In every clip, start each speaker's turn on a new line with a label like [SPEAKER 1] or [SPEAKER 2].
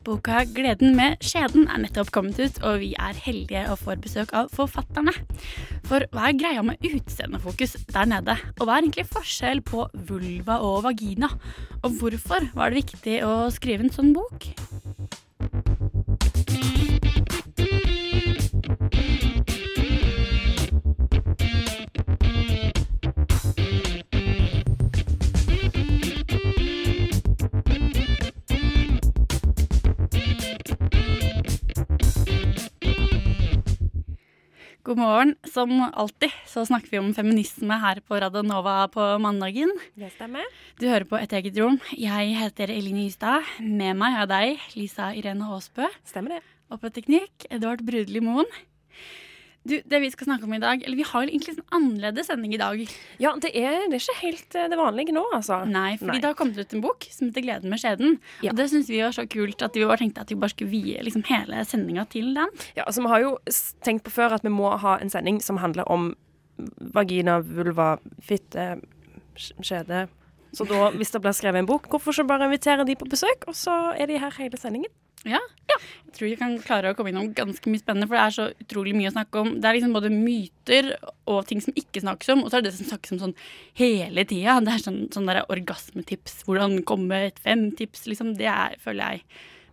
[SPEAKER 1] Boka 'Gleden med skjeden' er nettopp kommet ut, og vi er heldige og får besøk av forfatterne. For hva er greia med utseendefokus der nede? Og hva er egentlig forskjell på vulva og vagina? Og hvorfor var det viktig å skrive en sånn bok? God morgen. Som alltid så snakker vi om feminisme her på Radionova på mandagen.
[SPEAKER 2] Det stemmer.
[SPEAKER 1] Du hører på Et eget rom. Jeg heter Eline Ystad. Med meg har jeg deg, Lisa Irene Aasbø.
[SPEAKER 2] Stemmer det.
[SPEAKER 1] Og på teknikk, Edvard Brudli Moen. Du, det vi skal snakke om i dag Eller vi har jo egentlig en annerledes sending i dag.
[SPEAKER 2] Ja, det er, det er ikke helt eh, det vanlige nå, altså.
[SPEAKER 1] Nei, fordi
[SPEAKER 2] Nei.
[SPEAKER 1] det har kommet ut en bok som heter 'Gleden med skjeden'.
[SPEAKER 2] Ja.
[SPEAKER 1] Og det syns vi var så kult at vi bare tenkte at vi bare skulle vie liksom hele sendinga til den.
[SPEAKER 2] Ja, altså, vi har jo tenkt på før at vi må ha en sending som handler om vagina, vulva, fitte, skjede. Så da, hvis det blir skrevet en bok, hvorfor ikke bare invitere de på besøk, og så er de her hele sendingen?
[SPEAKER 1] Ja. Jeg tror vi kan klare å komme innom ganske mye spennende, for det er så utrolig mye å snakke om. Det er liksom både myter og ting som ikke snakkes om, og så er det det som snakkes om sånn hele tida. Det er sånn, sånn der orgasmetips, hvordan komme et fem-tips, liksom. Det er, føler jeg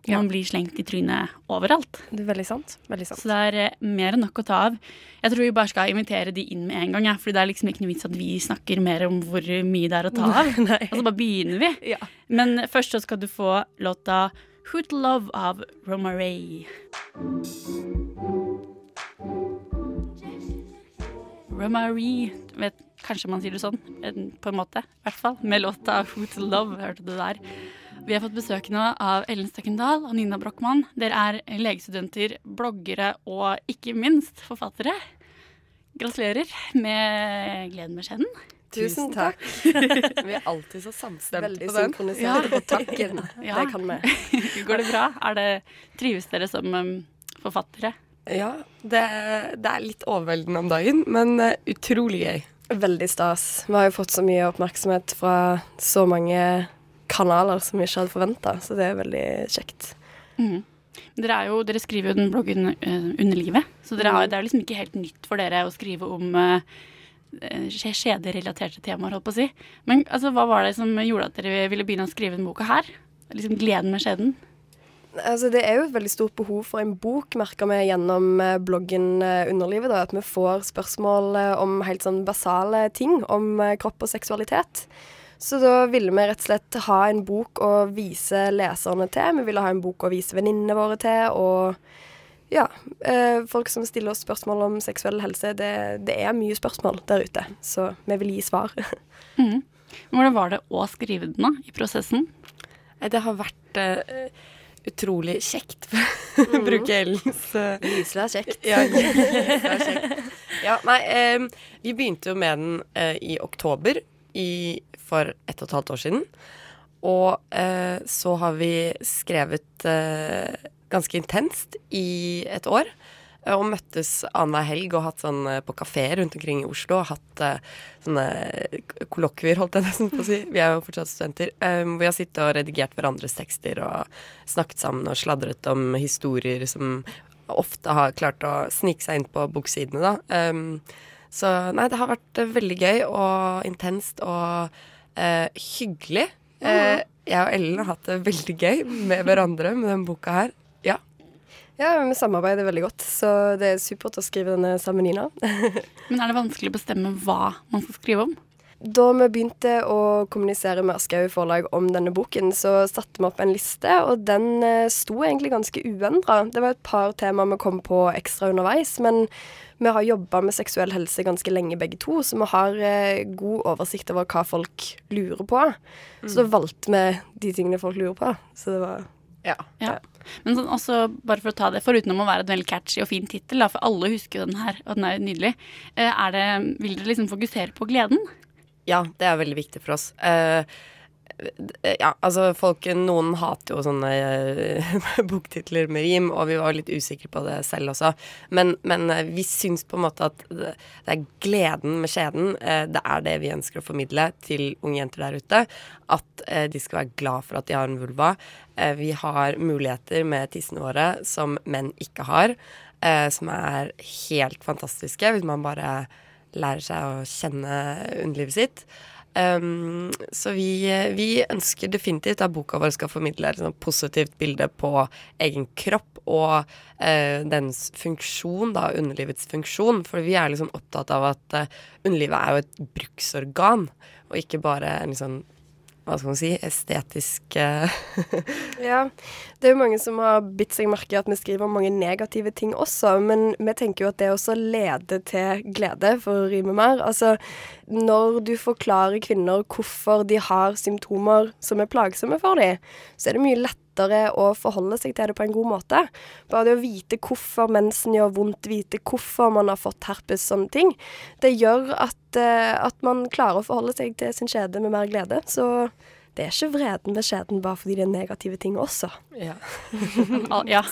[SPEAKER 2] Ja.
[SPEAKER 1] man blir slengt i trynet overalt.
[SPEAKER 2] Det er veldig sant. Veldig sant.
[SPEAKER 1] Så det er eh, mer enn nok å ta av. Jeg tror vi bare skal invitere de inn med en gang, ja, for det er liksom ikke noe vits at vi snakker mer om hvor mye det er å ta av.
[SPEAKER 2] Nei.
[SPEAKER 1] Så bare begynner vi.
[SPEAKER 2] Ja.
[SPEAKER 1] Men først så skal du få låta Hoot Love av Romaray. Romaray vet, Kanskje man sier det sånn, på en måte. I hvert fall. Med låta Hoot Love, hørte du der. Vi har fått besøk nå av Ellen Støkkendal og Nina Brochmann. Dere er legestudenter, bloggere og ikke minst forfattere. Gratulerer med Gleden med skjeden.
[SPEAKER 3] Tusen takk. Vi er alltid så samstemte
[SPEAKER 4] Veldig
[SPEAKER 3] på den.
[SPEAKER 4] Veldig synkronisert på takken.
[SPEAKER 1] Ja.
[SPEAKER 4] Det kan vi.
[SPEAKER 1] Går det bra? Er det, trives dere som um, forfattere?
[SPEAKER 3] Ja, det, det er litt overveldende om dagen, men uh, utrolig gøy.
[SPEAKER 4] Veldig stas. Vi har jo fått så mye oppmerksomhet fra så mange kanaler som vi ikke hadde forventa, så det er veldig kjekt.
[SPEAKER 1] Mm. Dere, er jo, dere skriver jo den bloggen uh, Underlivet, så dere har, det er jo liksom ikke helt nytt for dere å skrive om uh, skjederelaterte temaer, holdt på å si. Men altså, hva var det som gjorde at dere ville begynne å skrive denne boka her? Liksom Gleden med skjeden?
[SPEAKER 4] Altså, det er jo et veldig stort behov for en bok, merker vi gjennom eh, bloggen eh, Underlivet. Da, at vi får spørsmål eh, om helt sånn basale ting om kropp og seksualitet. Så da ville vi rett og slett ha en bok å vise leserne til. Vi ville ha en bok å vise venninnene våre til. Og ja, eh, folk som stiller oss spørsmål om seksuell helse. Det, det er mye spørsmål der ute, så vi vil gi svar.
[SPEAKER 1] Mm. Hvordan var det å skrive den da, i prosessen?
[SPEAKER 3] Det har vært eh, utrolig kjekt, å bruke Ellens eh,
[SPEAKER 4] Gyselig er kjekt.
[SPEAKER 3] Ja, er kjekt. ja nei, eh, vi begynte jo med den eh, i oktober i, for ett og et halvt år siden. Og eh, så har vi skrevet eh, ganske intenst i et år. eh, Og møttes annenhver helg og hatt sånn eh, på kafeer rundt omkring i Oslo. Og hatt uh, sånne kollokvier, holdt jeg nesten på å si. Vi er jo fortsatt studenter. Um, hvor vi har sittet og redigert hverandres tekster og snakket sammen og sladret om historier som ofte har klart å snike seg inn på boksidene, da. Um, så nei, det har vært veldig gøy og intenst og uh, hyggelig. Uh, jeg og Ellen har hatt det veldig gøy med hverandre med denne boka her. Ja.
[SPEAKER 4] Vi samarbeider veldig godt, så det er supert å skrive denne sammen, Nina.
[SPEAKER 1] Men er det vanskelig å bestemme hva man skal skrive om?
[SPEAKER 4] Da vi begynte å kommunisere med Aschehoug forlag om denne boken, så satte vi opp en liste, og den eh, sto egentlig ganske uendra. Det var et par temaer vi kom på ekstra underveis, men vi har jobba med seksuell helse ganske lenge begge to, så vi har eh, god oversikt over hva folk lurer på. Så da valgte vi de tingene folk lurer på. Så det var
[SPEAKER 3] Ja.
[SPEAKER 1] Ja. Men sånn, også, bare for å ta det, foruten om å være en veldig catchy og fin tittel, for alle husker den her, og den er nydelig, eh, er det, vil dere liksom fokusere på gleden?
[SPEAKER 3] Ja, det er veldig viktig for oss. Eh, ja, altså folk Noen hater jo sånne eh, boktitler med rim, og vi var litt usikre på det selv også. Men, men eh, vi syns på en måte at det, er gleden med skjeden. Eh, det er det vi ønsker å formidle til unge jenter der ute. At de skal være glad for at de har en vulva. Vi har muligheter med tissene våre som menn ikke har, som er helt fantastiske hvis man bare lærer seg å kjenne underlivet sitt. Um, så vi, vi ønsker definitivt at boka vår skal formidle et sånn positivt bilde på egen kropp og uh, dens funksjon, da, underlivets funksjon. For vi er liksom opptatt av at uh, underlivet er jo et bruksorgan, og ikke bare en liksom hva skal man si, estetisk eh,
[SPEAKER 4] Ja, det er jo mange som har bitt seg merke i at vi skriver om mange negative ting også, men vi tenker jo at det også leder til glede, for å rime mer. Altså, når du forklarer kvinner hvorfor de har symptomer som er plagsomme for dem, så er det mye lettere å forholde seg til det på en god måte. Bare det å vite hvorfor mensen gjør vondt, vite hvorfor man har fått herpes, sånne ting, det gjør at, eh, at man klarer å forholde seg til sin skjede med mer glede. Så det er ikke vreden ved skjeden bare fordi det er negative ting også.
[SPEAKER 3] ja.
[SPEAKER 1] Al ja,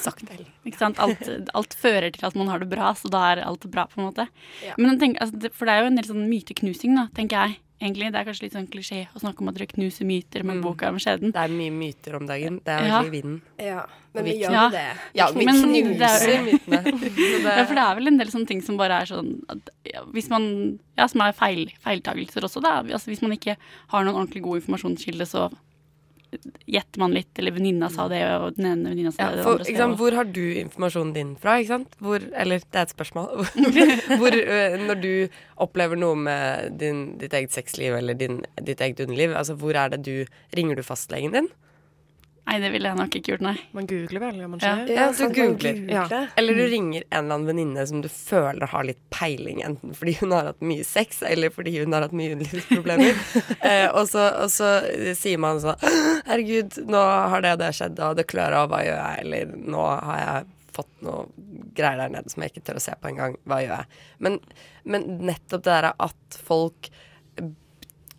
[SPEAKER 1] ikke sant? Alt, alt fører til at man har det bra, så da er alt bra, på en måte.
[SPEAKER 4] Ja.
[SPEAKER 1] Men tenk, altså, For det er jo en del sånn myteknusing, da, tenker jeg. Egentlig, Det er kanskje litt sånn klisjé å snakke om at dere knuser myter med
[SPEAKER 3] Mm.
[SPEAKER 1] boka om skjeden.
[SPEAKER 3] Det er mye myter om dagen. Det er
[SPEAKER 1] Ja.
[SPEAKER 3] veldig i vinden.
[SPEAKER 4] Ja,
[SPEAKER 3] men vi
[SPEAKER 4] gjør
[SPEAKER 1] Ja.
[SPEAKER 4] det.
[SPEAKER 3] Ja, vi
[SPEAKER 1] Men
[SPEAKER 3] knuser
[SPEAKER 1] det er-
[SPEAKER 3] mytene. Det-
[SPEAKER 1] Ja, for det er vel en del sånne ting som bare er sånn at, ja, Hvis man Ja, som er feil, feiltagelser også, da. Altså, hvis man ikke har noen ordentlig god informasjonskilde, så gjetter man litt, eller venninna sa det, og den ene venninna sa
[SPEAKER 3] Ja,
[SPEAKER 1] det,
[SPEAKER 3] for, sant,
[SPEAKER 1] det.
[SPEAKER 3] hvor har du informasjonen din fra? Ikke sant? Hvor, eller det er et spørsmål. hvor, øh, når du opplever noe med din, ditt eget sexliv eller din, ditt eget underliv, altså hvor er det du Ringer du fastlegen din?
[SPEAKER 1] Nei, det ville jeg nok ikke gjort, nei.
[SPEAKER 2] Man googler vel, gjør man
[SPEAKER 1] Ja.
[SPEAKER 2] ikke?
[SPEAKER 3] Ja, du
[SPEAKER 4] sant, man
[SPEAKER 3] googler.
[SPEAKER 4] googler.
[SPEAKER 3] Eller du ringer en eller annen venninne som du føler har litt peiling, enten fordi hun har hatt mye sex, eller fordi hun har hatt mye underlivsproblemer. eh, og, så, og så sier man sånn Herregud, nå har det og det skjedd, og det klør og hva gjør jeg? Eller nå har jeg fått noe greier der nede som jeg ikke tør å se på engang, hva gjør jeg? Men, men nettopp det der at folk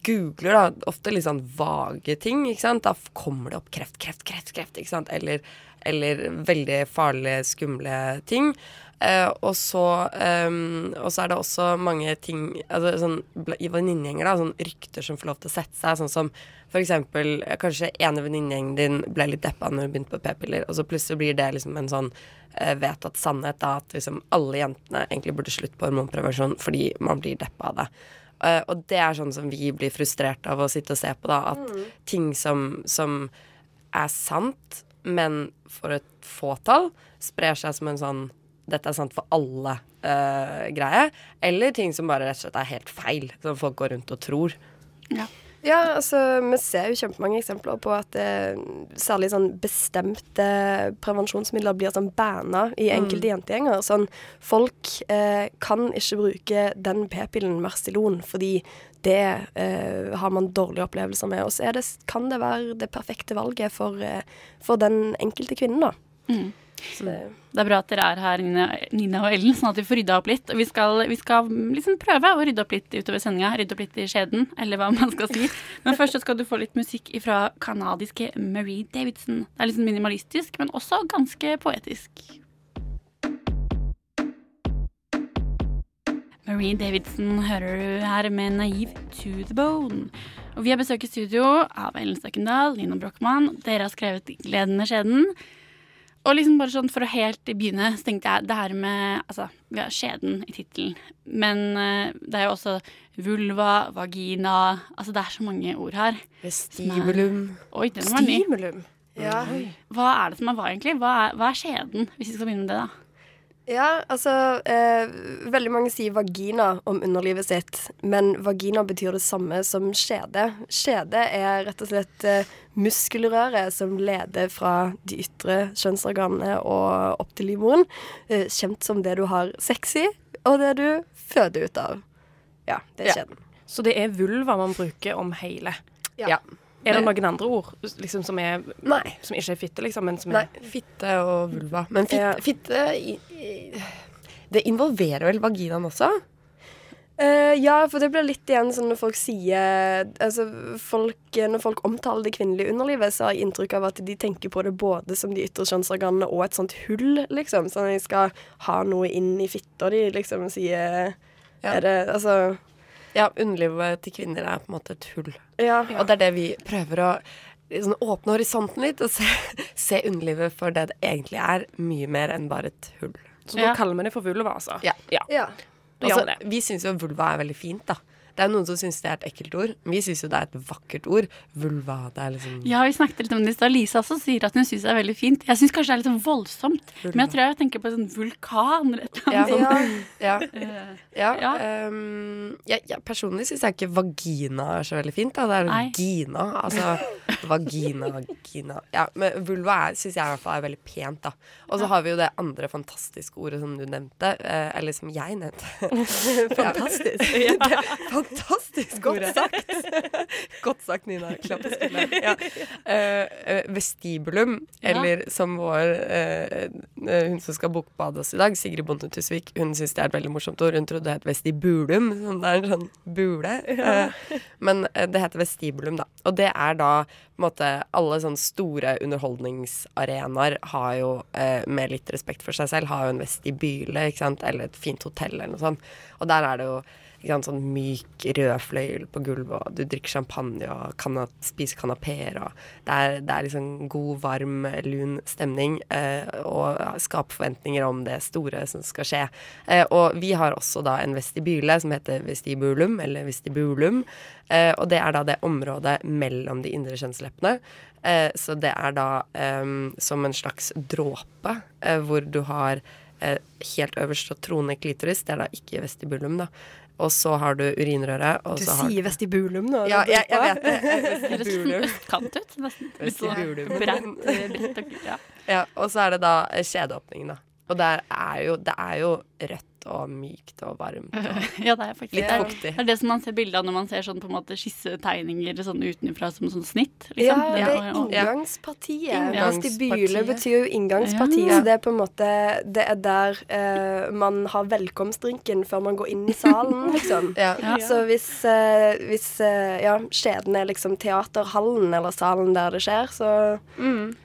[SPEAKER 3] googler da, ofte litt sånn vage ting, ikke sant. Da kommer det opp kreft, kreft, kreft, kreft, ikke sant. Eller, eller veldig farlige, skumle ting. Eh, og, så, ehm, og så er det også mange ting altså, sånn, I venninnegjenger, da, sånn rykter som får lov til å sette seg. Sånn som for eksempel eh, kanskje ene venninnegjengen din ble litt deppa når hun begynte på p-piller, og så plutselig blir det liksom en sånn eh, vedtatt sannhet da, at liksom alle jentene egentlig burde slutte på hormonprevensjon fordi man blir deppa av det. Eh, og det er sånn som vi blir frustrert av å sitte og se på, da. At ting som, som er sant, men for et fåtall, sprer seg som en sånn dette er sant for alle'-greie. Uh, Eller ting som bare rett og slett er helt feil, som folk går rundt og tror.
[SPEAKER 4] Ja, altså, vi ser jo kjempemange eksempler på at eh, særlig sånn bestemte prevensjonsmidler blir sånn banna i enkelte jentegjenger. Sånn, folk eh, kan ikke bruke den p-pillen Mercilon fordi det eh, har man dårlige opplevelser med. Og så er det, kan det være det perfekte valget for, eh, for den enkelte kvinnen, da.
[SPEAKER 1] Mm.
[SPEAKER 4] Det,
[SPEAKER 1] Det er bra at dere er her, Nina, Nina og Ellen, sånn at vi får rydda opp litt. Og vi skal, vi skal liksom prøve å rydde opp litt utover sendinga. Rydde opp litt i skjeden, eller hva man skal si. Men først skal du få litt musikk fra kanadiske Marie Davidson. Det er litt sånn minimalistisk, men også ganske poetisk. Marie Davidson hører du her med 'Naive to the Bone'. Og vi har besøk i studio av Ellen Støkkendal, Nina Brochmann. Dere har skrevet 'Gleden med skjeden'. Og liksom bare sånn for å helt begynne, så tenkte jeg det her med Altså, vi har skjeden i tittelen, men eh, det er jo også vulva, vagina Altså, det er så mange ord her.
[SPEAKER 3] Vestibulum.
[SPEAKER 1] Oi, den var ny.
[SPEAKER 2] Stimulum.
[SPEAKER 4] ja.
[SPEAKER 1] Hva er det som er hva, egentlig? Hva er, hva er skjeden, hvis vi skal begynne med det, da?
[SPEAKER 4] Ja, altså eh, Veldig mange sier vagina om underlivet sitt, men vagina betyr det samme som skjede. Skjede er rett og slett eh, muskelrøret som leder fra de ytre kjønnsorganene og opp til livmoren. Eh, kjent som det du har sex i, og det du føder ut av. Ja, det er skjeden.
[SPEAKER 2] Så det er vulva man bruker om hele.
[SPEAKER 4] Ja.
[SPEAKER 3] Ja.
[SPEAKER 2] Er det noen andre ord liksom, som, er, som ikke er fitte, liksom, men som
[SPEAKER 3] Nei,
[SPEAKER 2] er
[SPEAKER 3] fitte og vulva. Men fitte,
[SPEAKER 4] Ja.
[SPEAKER 3] fitte i, i, Det involverer vel vaginaen også?
[SPEAKER 4] Uh, ja, for det blir litt igjen sånn når folk sier Altså, folk, når folk omtaler det kvinnelige underlivet, så har jeg inntrykk av at de tenker på det både som de ytre kjønnsorganene og et sånt hull, liksom. Sånn at de skal ha noe inn i fitta di, liksom, og sier
[SPEAKER 3] Ja.
[SPEAKER 4] Er det Altså
[SPEAKER 3] Ja, underlivet til kvinner er på en måte et hull.
[SPEAKER 4] Ja.
[SPEAKER 3] Og det er det vi prøver å liksom, åpne horisonten litt og se, se underlivet for det det egentlig er. Mye mer enn bare et hull.
[SPEAKER 2] Så
[SPEAKER 1] Ja.
[SPEAKER 2] da kaller vi det for vulva, altså?
[SPEAKER 3] Ja.
[SPEAKER 2] ja.
[SPEAKER 4] ja.
[SPEAKER 3] Altså,
[SPEAKER 2] vi
[SPEAKER 3] syns jo vulva er veldig fint, da. Det er noen som syns det er et ekkelt ord. Vi syns jo det er et vakkert ord. Vulva, det er liksom
[SPEAKER 1] Ja, vi snakket litt om det i stad. Lisa også sier at hun syns det er veldig fint. Jeg syns kanskje det er litt sånn voldsomt, men jeg tror jeg tenker på en sånn vulkan eller et eller
[SPEAKER 3] Ja.
[SPEAKER 1] annet sånt.
[SPEAKER 3] Ja.
[SPEAKER 1] Eh,
[SPEAKER 3] Ja,
[SPEAKER 1] Ja.
[SPEAKER 3] Um, jeg, jeg personlig syns jeg ikke vagina er så veldig fint. Da. Det er
[SPEAKER 1] Nei.
[SPEAKER 3] gina. Altså vagina, vagina Ja, men vulva syns jeg i hvert fall er veldig pent, da. Og så har vi jo det andre fantastiske ordet som du nevnte. eh, eller som jeg nevnte. Fantastisk. fantastisk Godt sagt. Godt sagt, Nina. Klapp på skulderen. Ja. Eh, vestibulum,
[SPEAKER 1] Ja.
[SPEAKER 3] eller som vår eh, Hun som skal bokbade oss i dag, Sigrid Bonde Tusvik, hun syns det er et veldig morsomt ord. Hun trodde det het vestibulum, som det er en sånn bule. Eh, men eh, det heter vestibulum, da. Og det er da på en måte Alle sånne store underholdningsarenaer har jo, med litt respekt for seg selv, har jo en vestibyle, ikke sant, eller et fint hotell eller noe sånt. Og der er det jo sånn myk rød fløyel på gulvet, og du drikker champagne og kan spiser kanapeer, det det er liksom god, varm, lun stemning, eh, og skaper forventninger om det store som skal skje. Eh, og vi har også da en vestibyle som heter vestibulum, eller vestibulum, eh, og det er da det området mellom de indre kjønnsleppene. Eh, så det er da eh, som en slags dråpe, eh, hvor du har helt øverst og troende klitoris, det er da ikke vestibulum, da. Og så har du urinrøret. Og
[SPEAKER 4] Du
[SPEAKER 3] så har
[SPEAKER 4] sier vestibulum nå.
[SPEAKER 3] Ja, jeg, jeg vet det. Eh,
[SPEAKER 1] høres
[SPEAKER 3] Vestibulum.
[SPEAKER 1] østkant ut, nesten. Sånn
[SPEAKER 3] Vestibulum.
[SPEAKER 1] Brent, brent og ja.
[SPEAKER 3] Ja, og så er det da eh, kjedeåpningen, da. Og der er jo, det er jo rødt og mykt og varmt. Og
[SPEAKER 1] ja, det er faktisk
[SPEAKER 3] litt
[SPEAKER 1] det. er-
[SPEAKER 3] fuktig.
[SPEAKER 1] Det er det som man ser bilde av når man ser sånn på en måte skissetegninger sånn utenfra som sånn snitt.
[SPEAKER 4] Ja,
[SPEAKER 1] Liksom.
[SPEAKER 4] det er inngangspartiet.
[SPEAKER 3] Inngangspartiet.
[SPEAKER 4] Vestibyle betyr jo inngangspartiet.
[SPEAKER 1] Ja.
[SPEAKER 4] så det er på en måte Det er der eh, man har velkomstdrinken før man går inn i salen, liksom.
[SPEAKER 3] Ja.
[SPEAKER 1] Ja.
[SPEAKER 4] Så hvis, eh, hvis eh, ja, skjeden er liksom teaterhallen eller salen der det skjer, så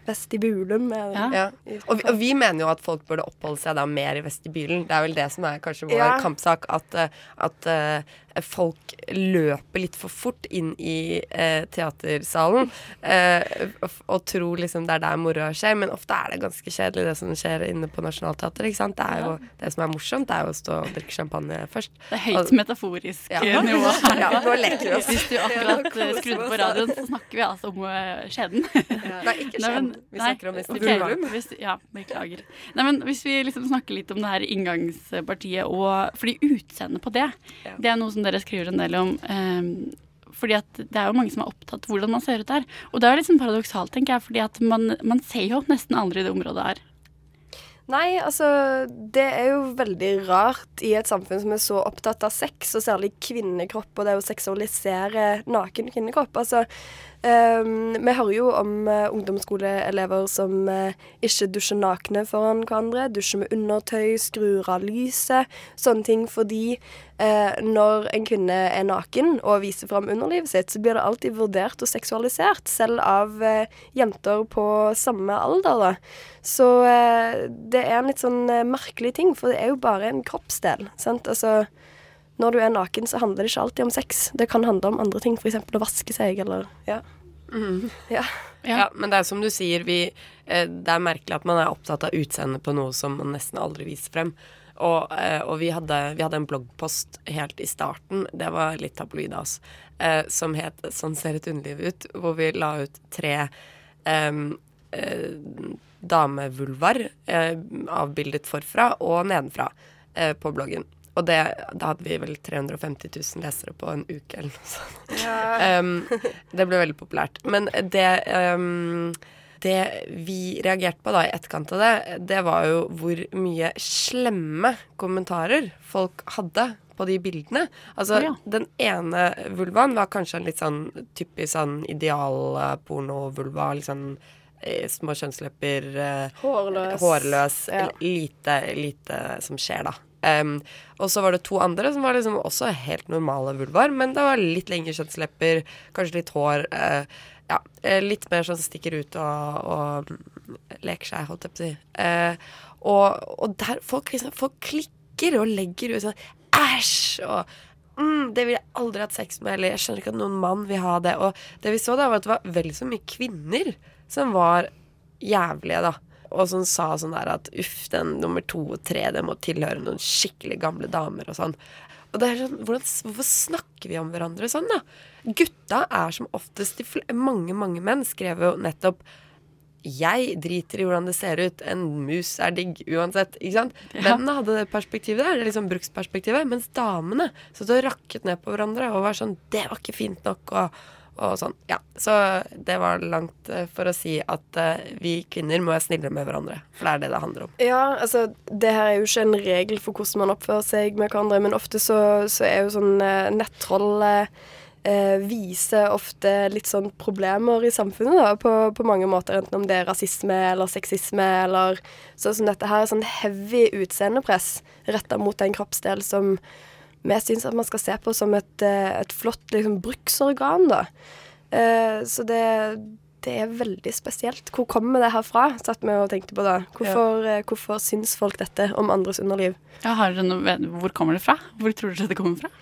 [SPEAKER 4] vestibulum er
[SPEAKER 1] Ja.
[SPEAKER 3] Ja. Og, vi, og vi mener jo at folk burde oppholde seg da mer i vestibylen. Det er vel det som er kanskje vår
[SPEAKER 4] Ja.
[SPEAKER 3] kampsak. At, eh, at eh, folk løper litt for fort inn i eh, teatersalen eh, og, tror liksom det er der moroa skjer. Men ofte er det ganske kjedelig det som skjer inne på Nationaltheatret. ikke sant? Det er jo det som er morsomt, det er jo å stå og drikke champagne først.
[SPEAKER 1] Det er høyt
[SPEAKER 3] Og-
[SPEAKER 1] metaforisk
[SPEAKER 3] Ja.
[SPEAKER 1] nivå.
[SPEAKER 3] Ja, nå leker vi oss.
[SPEAKER 1] Hvis du akkurat skrudde på radioen, så snakker vi altså om eh, skjeden.
[SPEAKER 3] Nei, ikke skjeden. Vi snakker om
[SPEAKER 1] ok,
[SPEAKER 3] vestibulum.
[SPEAKER 1] hvis, ja, beklager. Nei, men hvis vi liksom snakker litt om det her inngangspartiet og Fordi utseendet på det, det er noe som dere skriver en del om. ehm, fordi at det er jo mange som er opptatt hvordan man ser ut der. Og det er litt sånn paradoksalt, tenker jeg, fordi at man, man ser jo nesten aldri det området her.
[SPEAKER 4] Nei, altså Det er jo veldig rart i et samfunn som er så opptatt av sex, og særlig kvinnekropp, og det å seksualisere naken kvinnekropp. Altså, ehm, vi hører jo om uh, ungdomsskoleelever som uh, ikke dusjer nakne foran hverandre, dusjer med undertøy, skrur av lyset, sånne ting fordi uh, når en kvinne er naken og viser fram underlivet sitt, så blir det alltid vurdert og seksualisert, selv av jenter på samme alder. da. Så det er en litt sånn merkelig ting, for det er jo bare en kroppsdel. sant? Altså, når du er naken, så handler det ikke alltid om sex. Det kan handle om andre ting, f.eks. å vaske seg eller ja. ja.
[SPEAKER 3] Ja. men det er som du sier, vi, eh, det er merkelig at man er opptatt av utseendet på noe som man nesten aldri viser frem. Og, eh, og vi, hadde, vi hadde en bloggpost helt i starten, det var litt tabloid av oss, eh, som het 'Sånn ser et underliv ut', hvor vi la ut tre eh, damevulvar eh, avbildet forfra og nedenfra eh, på bloggen. Og det, da hadde vi vel 350 000 lesere på en uke eller noe sånt. Um, det ble veldig populært. Men det um, det vi reagerte på da i etterkant av det, det var jo hvor mye slemme kommentarer folk hadde på de bildene. Altså,
[SPEAKER 1] Ja.
[SPEAKER 3] Den ene vulvaen var kanskje en litt sånn typisk sånn idealpornovulva. Litt sånn eh, små kjønnslepper. Eh,
[SPEAKER 4] Hårløs.
[SPEAKER 3] hårløs.
[SPEAKER 4] Ja.
[SPEAKER 3] Lite, lite som skjer, da. Em, og så var det to andre som var liksom også helt normale vulvar, men det var litt lengre kjønnslepper, kanskje litt hår. Uh, ja, eh, litt mer sånn stikker ut og, og leker seg, holdt jeg på å si. Uh, og, og der folk, liksom, folk klikker og legger ut sånn æsj! og Mm, det ville jeg aldri hatt sex med, eller jeg skjønner ikke at noen mann vil ha det. Og det vi så da, var at det var vel så mye kvinner som var jævlige, da. Og som sa sånn der at uff, den nummer to og tre, det må tilhøre noen skikkelig gamle damer og sånn. Og det er sånn, hvordan, Hvorfor snakker vi om hverandre sånn, da? Gutta er som oftest Mange, mange menn skrev jo nettopp jeg driter i hvordan det ser ut. En mus er digg uansett. Ikke sant?
[SPEAKER 1] Ja.
[SPEAKER 3] Mennene hadde det perspektivet der, det liksom bruksperspektivet, mens damene satt og rakket ned på hverandre og var sånn 'Det var ikke fint nok', og, og sånn. Ja. Så det var langt eh, for å si at eh, vi kvinner må være snillere med hverandre. For det er det det handler om.
[SPEAKER 4] Ja, altså det her er jo ikke en regel for hvordan man oppfører seg med hverandre, men ofte så, så er jo sånn eh, nettroll eh, viser ofte litt sånn problemer i samfunnet da, på, på mange måter, enten om det er rasisme eller sexisme eller sånn som dette her, sånn heavy utseendepress retta mot en kroppsdel som vi syns at man skal se på som et, eh, et flott liksom, bruksorgan, da. Eh, så det, det er veldig spesielt. Hvor kommer det her fra? Satt vi og tenkte på det. Hvorfor, ja. hvorfor syns folk dette om andres underliv?
[SPEAKER 1] Ja, noe, hvor kommer det fra? Hvor tror du det kommer fra?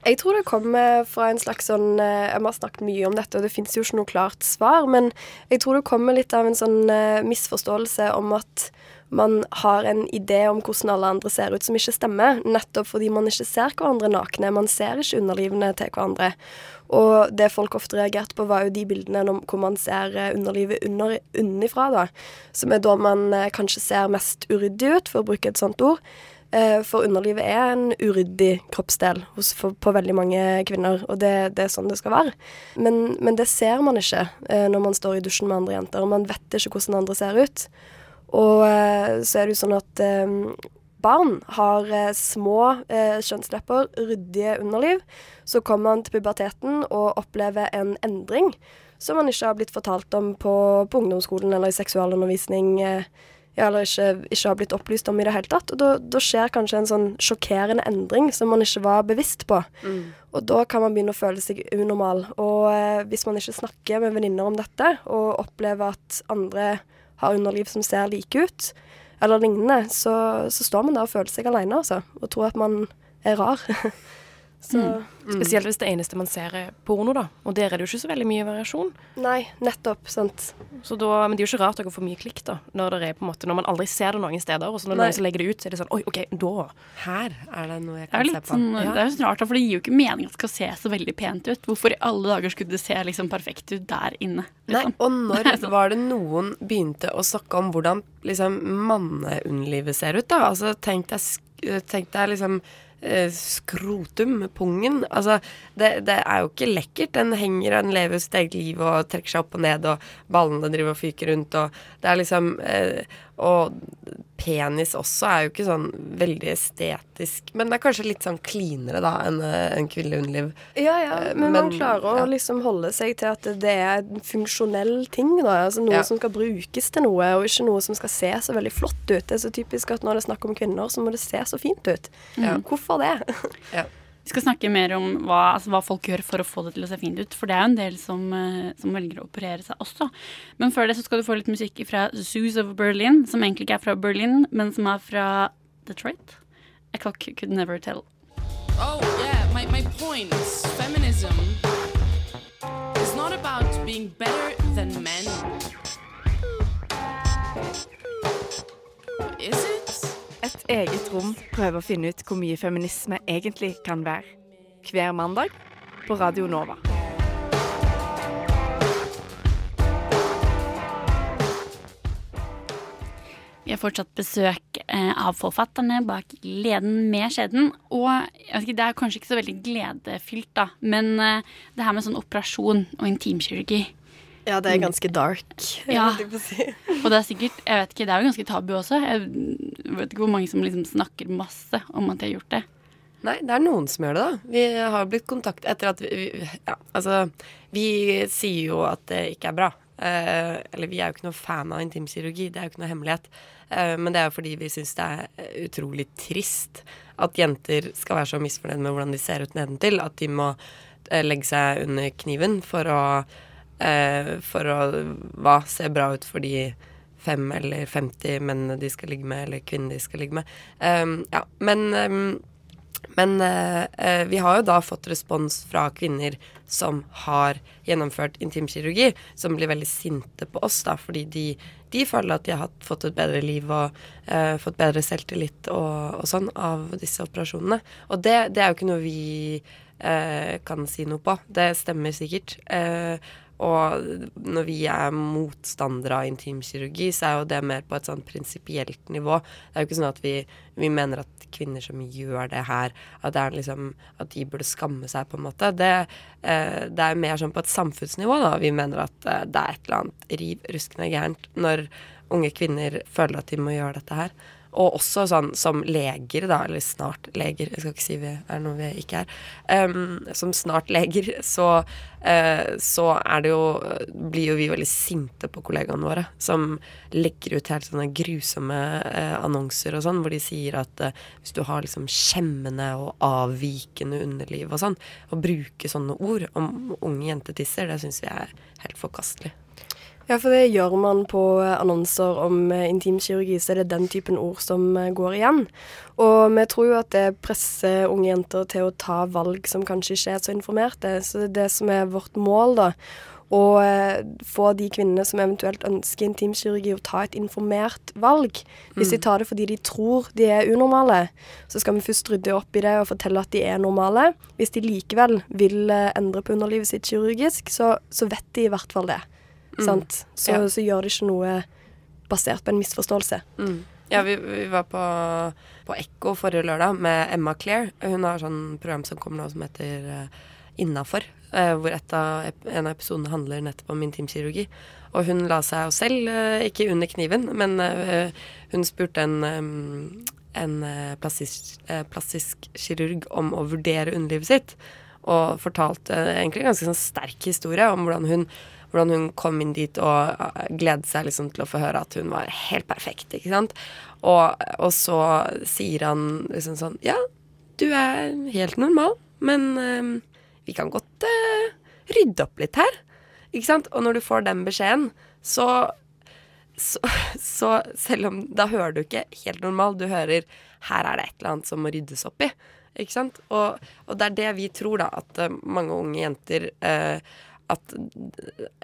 [SPEAKER 4] Jeg tror det kommer fra en slags sånn Jeg Vi har snakket mye om dette, og det fins jo ikke noe klart svar, men jeg tror det kommer litt av en sånn eh, misforståelse om at man har en idé om hvordan alle andre ser ut som ikke stemmer, nettopp fordi man ikke ser hverandre nakne. Man ser ikke underlivene til hverandre. Og det folk ofte reagerte på, var jo de bildene hvor man ser eh, underlivet under, unnifra, da. Som er da man eh, kanskje ser mest uryddig ut, for å bruke et sånt ord. Eh, For underlivet er en uryddig kroppsdel på veldig mange kvinner, og det, det er sånn det skal være. Men, men det ser man ikke når man står i dusjen med andre jenter, og man vet ikke hvordan andre ser ut. Og eh, så er det jo sånn at eh, barn har eh, små kjønnslepper, ryddige underliv. Så kommer man til puberteten og opplever en endring som man ikke har blitt fortalt om på, på ungdomsskolen eller i seksualundervisning. Ja, eller ikke, ikke har blitt opplyst om i det hele tatt. Og da, da skjer kanskje en sånn sjokkerende endring som man ikke var bevisst på. Og da kan man begynne å føle seg unormal. Og hvis man ikke snakker med venninner om dette, og opplever at andre har underliv som ser like ut, eller lignende, så, så står man der og føler seg alene, altså. Og tror at man er rar. så
[SPEAKER 2] Spesielt hvis det eneste man ser er porno, da. Og der er det jo ikke så veldig mye variasjon.
[SPEAKER 4] Nei, nettopp. Sant.
[SPEAKER 2] Så da, men det er jo ikke rart dere får mye klikk, da. Når, det er på en måte, når man aldri ser det noen steder, og så når
[SPEAKER 4] Nei.
[SPEAKER 2] noen legger det ut, så er det sånn Oi, OK, da.
[SPEAKER 3] Her er det noe jeg kan se på.
[SPEAKER 1] sånn,
[SPEAKER 2] Ja.
[SPEAKER 1] det er jo sånn rart, da, for det gir jo ikke mening at det skal se så veldig pent ut. Hvorfor i alle dager skulle det se liksom perfekt ut der inne?
[SPEAKER 3] Nei,
[SPEAKER 1] Liksom?
[SPEAKER 3] og når var det noen begynte å snakke om hvordan liksom manneunderlivet ser ut, da? Altså, tenk deg, tenk deg liksom skrotum, pungen. Altså, det, det er jo ikke lekkert. Den henger, den lever sitt eget liv og trekker seg opp og ned, og ballene driver og fyker rundt, og det er liksom eh, Og penis også er jo ikke sånn veldig estetisk, men det er kanskje litt sånn klinere, da, enn eh, en kvinnelig underliv.
[SPEAKER 4] Ja, ja,
[SPEAKER 3] men,
[SPEAKER 4] men, man
[SPEAKER 3] klarer
[SPEAKER 4] klarer å liksom holde seg til at det er en funksjonell ting. Da. Altså noe
[SPEAKER 3] Ja.
[SPEAKER 4] som skal brukes til noe, og ikke noe som skal se så veldig flott ut. Det er så typisk at når det er snakk om kvinner, så må det se så fint ut.
[SPEAKER 3] Ja.
[SPEAKER 4] Hvorfor det?
[SPEAKER 1] Skal snakke mer om hva, altså, hva folk gjør for å få det til å se fint ut. For det er jo en del som, eh, som velger å operere seg også. Men før det så skal du få litt musikk fra Zoos of Berlin, som egentlig ikke er fra Berlin, men som er fra Detroit. A clock could never tell.
[SPEAKER 5] Oh, yeah, my, my point. Feminism is not about being better than men. Is it?
[SPEAKER 6] Et eget rom prøver å finne ut hvor mye feminisme egentlig kan være. Hver mandag på Radio Nova.
[SPEAKER 1] Vi har fortsatt besøk eh, av forfatterne bak Gleden med skjeden. Og ikke, det er kanskje ikke så veldig gledefylt, da, men eh, det her med sånn operasjon og intimkirurgi
[SPEAKER 4] Ja, det er ganske dark.
[SPEAKER 1] Ja.
[SPEAKER 4] si.
[SPEAKER 1] Og det er sikkert, jeg vet ikke, det er jo ganske tabu også. Jeg vet ikke hvor mange som liksom snakker masse om at de har gjort det.
[SPEAKER 3] Nei, det er noen som gjør det, da. Vi har blitt kontakt etter at vi, Ja, altså Vi sier jo at det ikke er bra. Eh, eller vi er jo ikke noe fan av intimkirurgi, det er jo ikke noe hemmelighet. Eh, men det er jo fordi vi syns det er utrolig trist at jenter skal være så misfornøyd med hvordan de ser ut nedentil, at de må eh, legge seg under kniven for å eh, For å hva, se bra ut for de fem eller 50 mennene de skal ligge med, eller kvinnene de skal ligge med. Um, ja, men um, men eh, eh, vi har jo da fått respons fra kvinner som har gjennomført intimkirurgi, som blir veldig sinte på oss, da, fordi de, de føler at de har fått et bedre liv og eh, fått bedre selvtillit og, og sånn av disse operasjonene. Og det, det er jo ikke noe vi eh, kan si noe på. Det stemmer sikkert. Og når vi er motstandere av intimkirurgi, så er jo det mer på et sånn prinsipielt nivå. Det er jo ikke sånn at vi, vi, mener at kvinner som gjør det her, at, det liksom, at de burde skamme seg, på en måte. Det, eh, det er mer sånn på et samfunnsnivå, da. Vi mener at eh, det er et eller annet riv ruskende gærent når unge kvinner føler at de må gjøre dette her. Og også sånn som leger, da, eller snart leger, jeg skal ikke si vi er noe vi ikke er, um, som snart leger, så, uh, så er det jo Blir jo vi veldig sinte på kollegaene våre, som legger ut helt sånne grusomme uh, annonser og sånn, hvor de sier at uh, hvis du har liksom skjemmende og avvikende underliv og sånn, å bruke sånne ord om unge jentetisser, det syns vi er helt forkastelig.
[SPEAKER 4] Ja, for det gjør man på annonser om eh, intimkirurgi, så er det den typen ord som eh, går igjen. Og vi tror jo at det presser unge jenter til å ta valg som kanskje ikke er så informerte. Så det er det som er vårt mål, da. Å eh, få de kvinnene som eventuelt ønsker intimkirurgi, å ta et informert valg. Hvis de tar det fordi de tror de er unormale, så skal vi først rydde opp i det og fortelle at de er normale. Hvis de likevel vil endre på underlivet sitt kirurgisk, så, så vet de i hvert fall det. Sant? Så,
[SPEAKER 3] Ja.
[SPEAKER 4] så gjør det ikke noe basert på en misforståelse.
[SPEAKER 3] Mm. Ja, vi, vi var på, på Ekko forrige lørdag med Emma Claire. Hun har sånn program som kommer nå som heter uh, Innafor. eh, hvor et av, en av episodene handler nettopp om intimkirurgi. Og hun la seg jo selv, eh, ikke under kniven, men eh, hun spurte en, eh, en eh, plastisk, eh, plastisk kirurg om å vurdere underlivet sitt. Og fortalte egentlig en ganske sånn sterk historie om hvordan hun hvordan hun kom inn dit og uh, gledet seg liksom til å få høre at hun var helt perfekt. ikke sant? Og, og så sier han liksom sånn Ja, du er helt normal, men øh, vi kan godt øh, rydde opp litt her. Ikke sant? Og når du får den beskjeden, så så, så selv om Da hører du ikke helt normal, du hører her er det et eller annet som må ryddes opp i. Ikke sant? Og, og det er det vi tror, da, at eh, mange unge jenter eh, At,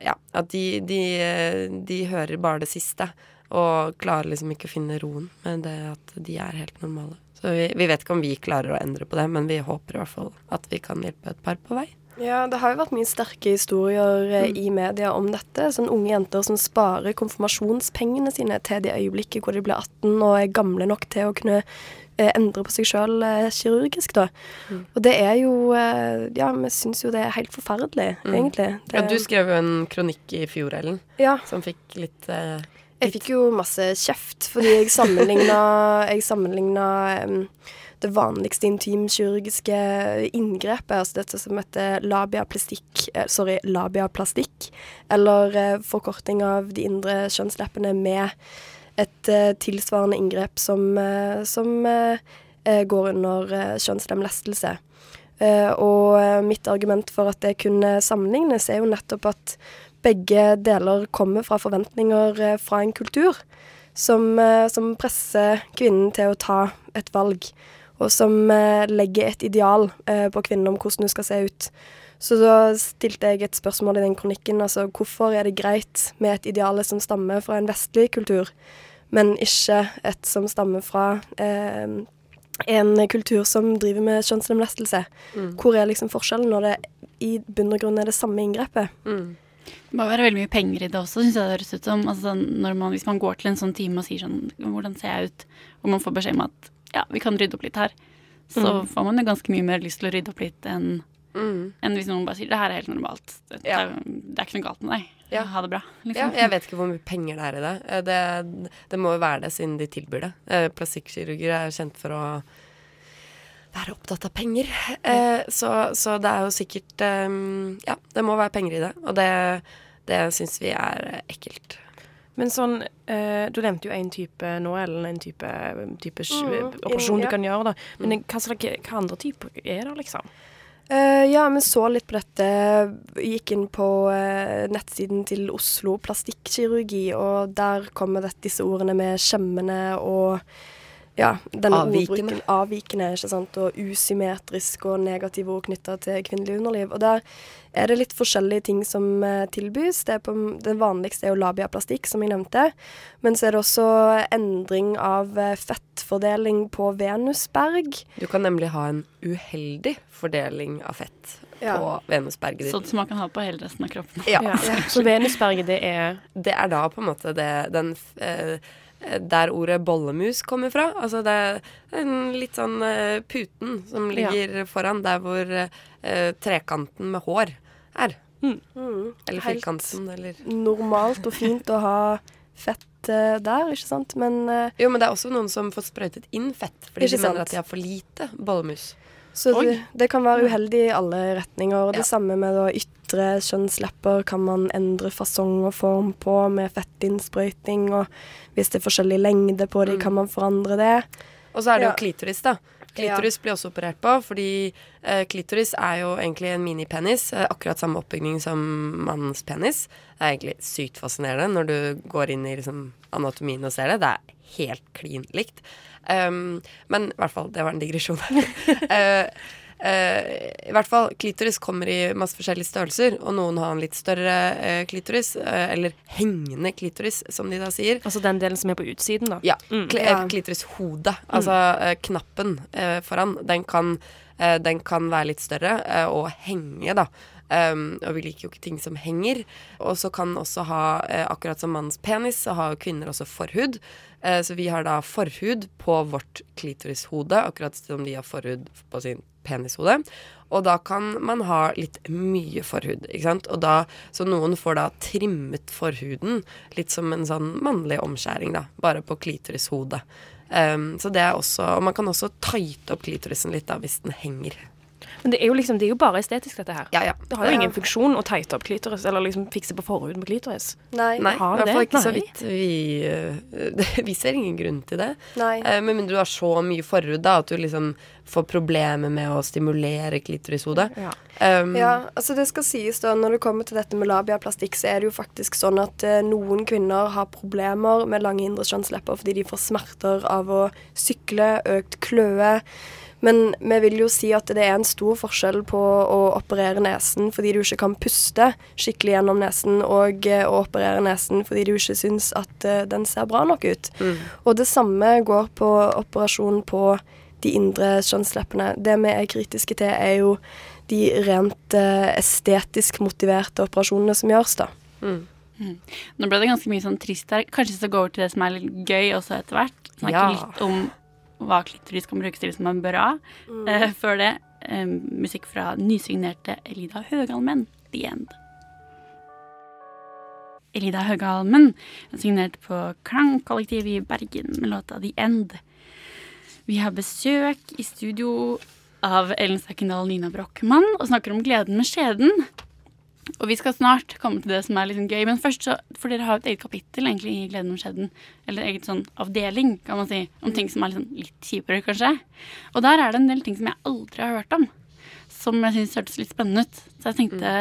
[SPEAKER 3] ja, at de, de, eh, de hører bare det siste. Og klarer liksom ikke å finne roen med det at de er helt normale. Så vi, vi vet ikke om vi klarer å endre på det, men vi håper i hvert fall at vi kan hjelpe et par på vei.
[SPEAKER 4] Ja, det har jo vært mye sterke historier mm. i media om dette. Sånn unge jenter som sparer konfirmasjonspengene sine til det øyeblikket hvor de blir 18 og er gamle nok til å kunne eh, endre på seg sjøl eh, kirurgisk, da. Og det er jo eh, Ja, vi syns jo det er helt forferdelig, egentlig. Det,
[SPEAKER 3] Ja, du skrev jo en kronikk i fjor, Ellen,
[SPEAKER 4] ja,
[SPEAKER 3] som fikk litt eh,
[SPEAKER 4] jeg fikk jo masse kjeft fordi jeg sammenligna, jeg sammenligna um, det vanligste intimkirurgiske inngrepet, altså dette som heter labiaplastikk, eh, sorry, labiaplastikk, eller eh, forkorting av de indre kjønnsleppene med et eh, tilsvarende inngrep som, eh, som eh, går under kjønnslemlestelse. Og mitt argument for at det kunne sammenlignes, er jo nettopp at begge deler kommer fra forventninger fra en kultur som, som presser kvinnen til å ta et valg, og som eh, legger et ideal eh, på kvinnen om hvordan hun skal se ut. Så da stilte jeg et spørsmål i den kronikken, altså hvorfor er det greit med et ideale som stammer fra en vestlig kultur, men ikke et som stammer fra eh, en kultur som driver med kjønnslemlestelse? Hvor er liksom forskjellen når det i bunn og grunn er det samme inngrepet?
[SPEAKER 1] Det må være veldig mye penger i det også, syns jeg det høres ut som. Altså, når man, hvis man går til en sånn time og sier sånn Hvordan ser jeg ut? Og man får beskjed om at ja, vi kan rydde opp litt her. Så får man jo ganske mye mer lyst til å rydde opp litt enn
[SPEAKER 3] mm.
[SPEAKER 1] enn hvis noen bare sier det her er helt normalt. Det,
[SPEAKER 3] Ja.
[SPEAKER 1] det, er, det er ikke noe galt med deg.
[SPEAKER 3] Ja.
[SPEAKER 1] Ha det bra.
[SPEAKER 3] Ja,
[SPEAKER 1] Liksom.
[SPEAKER 3] jeg vet ikke hvor mye penger det er i det. Eh, Det, det må jo være det, siden de tilbyr det. Eh, Plastikkirurger er kjent for å være opptatt av penger. Eh, så, så det er jo sikkert Ja, det må være penger i det. Og det, det syns vi er ekkelt.
[SPEAKER 2] Men sånn, eh, Du nevnte jo en type nå, eller en type, type
[SPEAKER 4] Mm,
[SPEAKER 2] operasjon
[SPEAKER 4] ja.
[SPEAKER 2] du kan gjøre. da. Men hva, slags, hva andre typer er det, liksom?
[SPEAKER 4] Uh, ja, vi så litt på dette. Gikk inn på uh, nettsiden til Oslo plastikkirurgi, og der kommer dette, disse ordene med skjemmende og ja, denne
[SPEAKER 3] Avvikende.
[SPEAKER 4] ordbruken avvikende, ikke sant, og usymmetrisk og negative ord knytta til kvinnelig underliv. Og der er det litt forskjellige ting som eh, tilbys. Det, er på, det vanligste er jo labiaplastikk, som jeg nevnte. Men så er det også endring av eh, fettfordeling på venusberg.
[SPEAKER 3] Du kan nemlig ha en uheldig fordeling av fett
[SPEAKER 4] Ja.
[SPEAKER 3] på venusberget
[SPEAKER 1] Sånn som man kan ha på hele resten av kroppen.
[SPEAKER 3] Ja.
[SPEAKER 2] Ja. Så Venusberget, det er
[SPEAKER 3] Det er da på en måte det, den eh, Der ordet bollemus kommer fra. Altså det er en litt sånn eh, puten som
[SPEAKER 2] Ja.
[SPEAKER 3] ligger foran der hvor eh, trekanten med hår er.
[SPEAKER 4] Mm,
[SPEAKER 3] Eller firkanten, eller
[SPEAKER 4] normalt og fint å ha fett eh, der, ikke sant? Men eh,
[SPEAKER 3] Jo, men det er også noen som får sprøytet inn fett fordi de mener at de har for lite bollemus.
[SPEAKER 4] Så det, det kan være uheldig i alle retninger. Og
[SPEAKER 3] Ja.
[SPEAKER 4] det samme med da ytre kjønnslepper kan man endre fasong og form på med fettinnsprøyting. Og hvis det er forskjellig lengde på dem,
[SPEAKER 3] Mm.
[SPEAKER 4] kan man forandre det.
[SPEAKER 3] Og så er det
[SPEAKER 4] Ja.
[SPEAKER 3] jo klitoris, da. Klitoris blir også operert på, fordi eh, klitoris er jo egentlig en minipenis. Eh, akkurat samme oppbygning som mannens penis. Det er egentlig sykt fascinerende når du går inn i liksom, anatomien og ser det. Det er helt klin likt. Um, men i hvert fall, det var en digresjon. uh, Uh, I hvert fall, klitoris kommer i masse forskjellige størrelser, og noen har en litt større uh, klitoris, uh, eller hengende klitoris, som de da sier.
[SPEAKER 2] altså den delen som er på utsiden, da.
[SPEAKER 3] Ja.
[SPEAKER 2] Mm.
[SPEAKER 3] Kl
[SPEAKER 4] Ja.
[SPEAKER 3] Klitorishodet. Altså eh, knappen foran. Den kan, den kan være litt større og henge, da. Um, og vi liker jo ikke ting som henger. Og så kan også ha, eh, akkurat som mannens penis, så har kvinner også forhud. Eh, så vi har da forhud på vårt klitorishode, akkurat som de har forhud på sin penishode. Og da kan man ha litt mye forhud, ikke sant. Og da, så noen får da trimmet forhuden, litt som en sånn mannlig omskjæring, da. Bare på klitorishodet. Um, så det er også Og man kan også tighte opp klitorisen litt, da, hvis den henger.
[SPEAKER 2] Men det er jo liksom, det er jo bare estetisk, dette her.
[SPEAKER 3] Ja, ja.
[SPEAKER 2] Det har jo ingen funksjon å tighte opp klitoris, eller liksom fikse på forhuden på klitoris.
[SPEAKER 4] Nei.
[SPEAKER 3] Nei, i hvert
[SPEAKER 2] det?
[SPEAKER 3] fall ikke så vidt vi eh, Vi ser ingen grunn til det.
[SPEAKER 4] Nei.
[SPEAKER 3] Eh, Med mindre du har så mye forhud da at du liksom får problemer med å stimulere klitorishodet.
[SPEAKER 2] Ja.
[SPEAKER 3] Um,
[SPEAKER 4] Ja, altså det skal sies da, Når det kommer til dette med labiaplastikk, så er det jo faktisk sånn at eh, noen kvinner har problemer med lange indre kjønnslepper fordi de får smerter av å sykle, økt kløe. Men vi vil jo si at det er en stor forskjell på å operere nesen fordi du ikke kan puste skikkelig gjennom nesen, og eh, å operere nesen fordi du ikke syns at eh, den ser bra nok ut. Og det samme går på operasjon på de indre kjønnsleppene. Det vi er kritiske til, er jo de rent eh, estetisk motiverte operasjonene som gjøres, da.
[SPEAKER 1] Nå ble det ganske mye sånn trist her. Kanskje vi skal gå over til det som er litt gøy også etter hvert. Snakke
[SPEAKER 3] Ja.
[SPEAKER 1] litt om hva klitoris kan brukes til som man bør ha. Uh, før det uh, musikk fra nysignerte Elida Høgalmen, The End. Elida Høgalmen er signert på Klangkollektivet i Bergen med låta The End. Vi har besøk i studio av Ellen Stekkendal Nina Brochmann og snakker om gleden med skjeden. Og vi skal snart komme til det som er sånn gøy. Men først, så, for dere har jo et eget kapittel egentlig i Gleden om skjeden. Eller eget sånn avdeling, kan man si. Om ting som er sånn, litt kjipere, kanskje. Og der er det en del ting som jeg aldri har hørt om. Som jeg syns hørtes litt spennende ut. Så jeg tenkte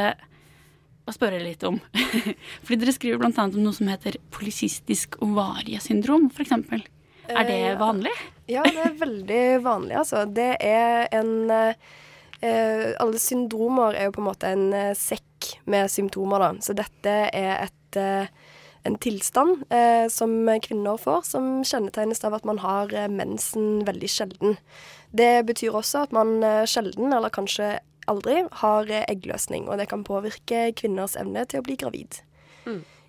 [SPEAKER 1] å spørre litt om. Fordi dere skriver annet om noe som heter polisistisk ovariesyndrom, f.eks. Er det
[SPEAKER 4] Eh,
[SPEAKER 1] vanlig?
[SPEAKER 4] Ja, det er veldig vanlig, altså. Det er en eh, Alle syndromer er jo på en måte en eh, sekk med symptomer, da. Så dette er et eh, en tilstand eh, som kvinner får, som kjennetegnes av at man har eh, mensen veldig sjelden. Det betyr også at man eh, sjelden, eller kanskje aldri, har eh, eggløsning, og det kan påvirke kvinners evne til å bli gravid.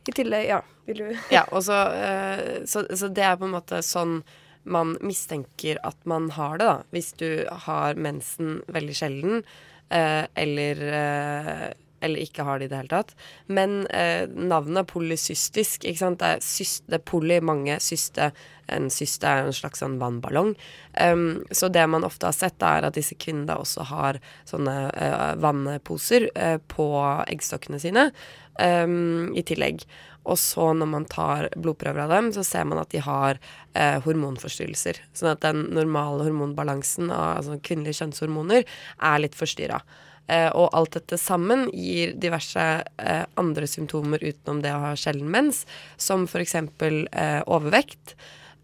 [SPEAKER 4] I tillegg, ja, vil du
[SPEAKER 3] Ja, og så, eh, så, så det er på en måte sånn man mistenker at man har det, da. Hvis du har mensen veldig sjelden, eh, eller, eh, eller ikke har det i det hele tatt. Men eh, navnet er polysystisk. Ikke sant? Det er, syst, det er poly, mange syste. En syste er en slags sånn vannballong. Um, så det man ofte har sett, er at disse kvinnene også har sånne eh, vannposer eh, på eggstokkene sine um, i tillegg. Og så når man tar blodprøver av dem, så ser man at de har eh, hormonforstyrrelser. Sånn at den normale hormonbalansen av altså kvinnelige kjønnshormoner er litt forstyrra. Eh, og alt dette sammen gir diverse eh, andre symptomer utenom det å ha sjelden mens, som f.eks. Eh, overvekt.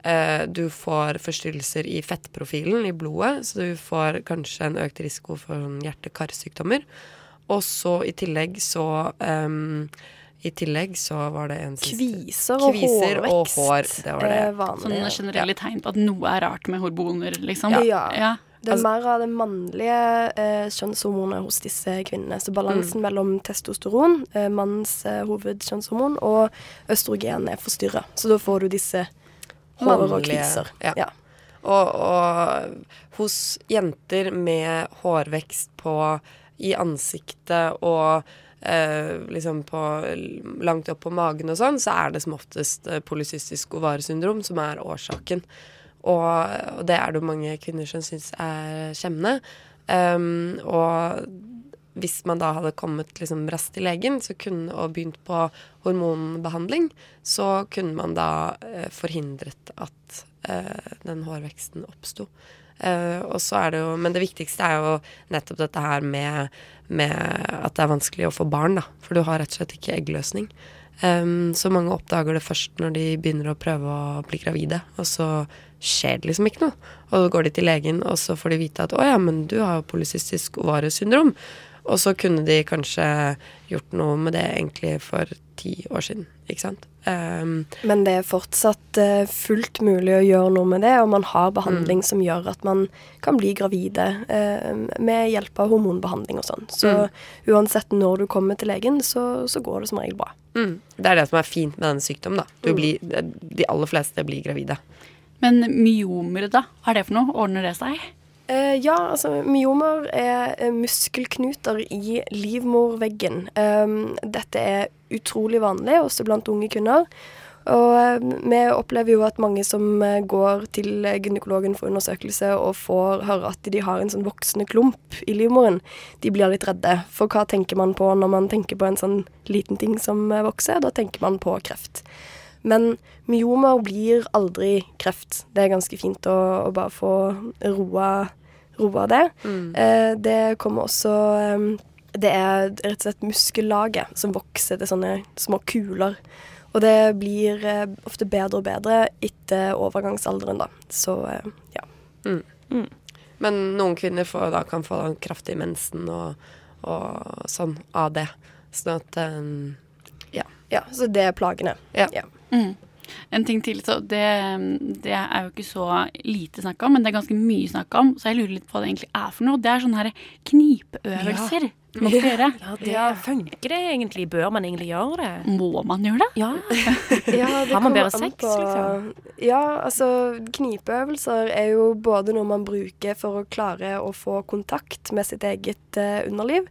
[SPEAKER 3] Eh, du får forstyrrelser i fettprofilen i blodet, så du får kanskje en økt risiko for sånn hjerte-karsykdommer. Og så i tillegg så um, I tillegg så var det en siste
[SPEAKER 4] Kviser og
[SPEAKER 3] Kviser og
[SPEAKER 4] hårvekst
[SPEAKER 3] hår, det var det.
[SPEAKER 4] vanlig.
[SPEAKER 1] Sånne generelle tegn på at noe er rart med hormoner, liksom.
[SPEAKER 4] Ja.
[SPEAKER 1] ja.
[SPEAKER 4] Det er
[SPEAKER 3] Altså-
[SPEAKER 4] mer av det mannlige eh, kjønnshormonet hos disse kvinnene. Så balansen
[SPEAKER 3] Mm.
[SPEAKER 4] mellom testosteron, eh, mannens eh, hovedkjønnshormon, og østrogen er forstyrra. Så da får du disse hår og kviser.
[SPEAKER 3] ja.
[SPEAKER 4] Ja.
[SPEAKER 3] Og, og hos jenter med hårvekst på i ansiktet og eh, liksom på langt opp på magen og sånn, så er det som oftest eh, polycystisk ovaresyndrom som er årsaken. Og, og det er det jo mange kvinner som syns er skjemmende. Um, og hvis man da hadde kommet liksom raskt til legen kunne, og begynt på hormonbehandling, så kunne man da eh, forhindret at eh, den hårveksten oppsto. Eh, og så er det jo, men det viktigste er jo nettopp dette her med, med at det er vanskelig å få barn, da. For du har rett og slett ikke eggløsning. Um, så mange oppdager det først når de begynner å prøve å bli gravide, og så skjer det liksom ikke noe. Og så går de til legen, og så får de vite at å ja, men du har jo polycystisk ovariesyndrom. Og så kunne de kanskje gjort noe med det egentlig for ti år siden, ikke sant. Um,
[SPEAKER 4] Men det er fortsatt uh, fullt mulig å gjøre noe med det, og man har behandling
[SPEAKER 3] Mm.
[SPEAKER 4] som gjør at man kan bli gravide uh, med hjelp av hormonbehandling og sånn. Så
[SPEAKER 3] Mm.
[SPEAKER 4] uansett når du kommer til legen, så, så går det som regel bra.
[SPEAKER 3] mm, det er det som er fint med denne sykdommen, da. Du blir, de aller fleste blir gravide.
[SPEAKER 1] Men myomer, da? Hva er det for noe? Ordner det seg?
[SPEAKER 4] Eh, ja, altså myomer er eh, muskelknuter i livmorveggen. Um, dette er utrolig vanlig, også blant unge kvinner. Og eh, vi opplever jo at mange som går til gynekologen for undersøkelse og får høre at de har en sånn voksende klump i livmoren, de blir litt redde. For hva tenker man på når man tenker på en sånn liten ting som vokser? Da tenker man på kreft. Men myomer blir aldri kreft. Det er ganske fint å, å bare få roa, roa det. Eh, det kommer også eh, Det er rett og slett muskellaget som vokser til sånne små kuler. Og det blir eh, ofte bedre og bedre etter overgangsalderen, da. Så eh, ja.
[SPEAKER 3] Men noen kvinner får, da, kan få kraftig mensen og, og sånn av det. Sånn at um, ja.
[SPEAKER 4] ja. Så det er plagene.
[SPEAKER 3] Ja.
[SPEAKER 4] Ja.
[SPEAKER 1] Mm. En ting til, så det, det er jo ikke så lite snakk om, men det er ganske mye snakk om, så jeg lurer litt på hva det egentlig er for noe. Det er sånne her knipeøvelser man skal gjøre.
[SPEAKER 2] Ja, det funker det egentlig? Bør man egentlig gjøre det?
[SPEAKER 1] Må man gjøre det?
[SPEAKER 2] Ja.
[SPEAKER 4] Ja, det
[SPEAKER 2] Har man bedre sex,
[SPEAKER 4] på-
[SPEAKER 2] liksom?
[SPEAKER 4] Ja, altså knipeøvelser er jo både noe man bruker for å klare å få kontakt med sitt eget uh, underliv.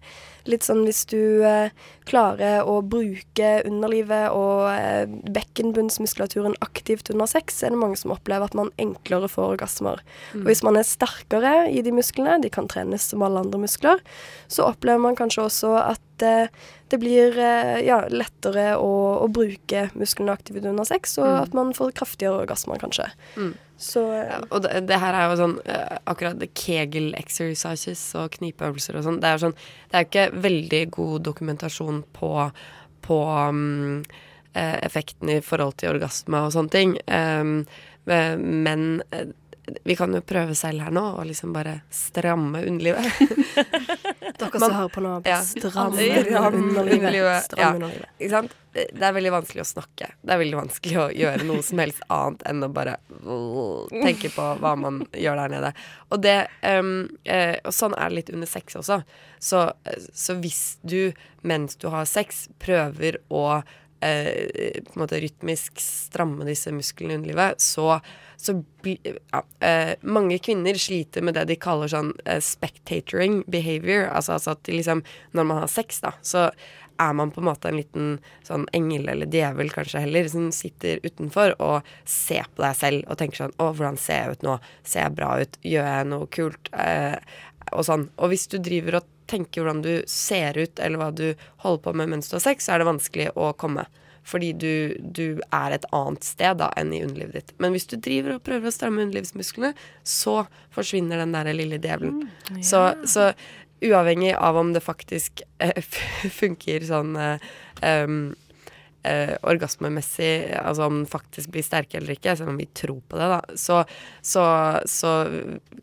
[SPEAKER 4] Litt sånn hvis du uh, klarer å bruke underlivet og uh, bekkenbunnsmuskulaturen aktivt under sex, er det mange som opplever at man enklere får orgasmer. Og hvis man er sterkere i de musklene, de kan trenes som alle andre muskler, så opplever man kanskje også at eh, det blir eh, ja, lettere å, å bruke musklene aktivt under sex, og at man får kraftigere orgasmer, kanskje.
[SPEAKER 3] Mm.
[SPEAKER 4] Så eh,
[SPEAKER 3] Ja, og det, det her er jo sånn Akkurat kegel exercises og knipeøvelser og sånn Det er jo sånn Det er ikke veldig god dokumentasjon på, på mm, eh, effekten i forhold til orgasme og sånne ting. Um, men vi kan jo prøve selv her nå og liksom bare stramme underlivet.
[SPEAKER 4] dere som hører på nå,
[SPEAKER 3] Ja.
[SPEAKER 4] stramme
[SPEAKER 3] Stram
[SPEAKER 4] underlivet.
[SPEAKER 3] underlivet, ja.
[SPEAKER 4] underlivet.
[SPEAKER 3] Ikke sant? Det det er veldig vanskelig å snakke. Det er veldig vanskelig å gjøre noe som helst annet enn å bare tenke på hva man gjør der nede. Og, det, um, uh, og sånn er det litt under sex også. Så, så hvis du mens du har sex prøver å eh, på en måte rytmisk stramme disse musklene i underlivet, så, så ja, eh, Mange kvinner sliter med det de kaller sånn eh, spectatoring behavior. Altså, altså at liksom Når man har sex, da, så er man på en måte en liten sånn engel eller djevel kanskje heller, som sitter utenfor og ser på deg selv og tenker sånn Å, hvordan ser jeg ut nå? Ser jeg bra ut? Gjør jeg noe kult? Eh, og sånn. Og hvis du driver og tenker hvordan du ser ut, eller hva du holder på med mens du har sex, så er det vanskelig å komme. Fordi du, du er et annet sted da enn i underlivet ditt. Men hvis du driver og prøver å stramme underlivsmusklene, så forsvinner den der lille djevelen. så, så uavhengig av om det faktisk eh, funker sånn eh, um, eh, orgasmemessig, altså om den faktisk blir sterke eller ikke, selv om vi tror på det, da, så, så, så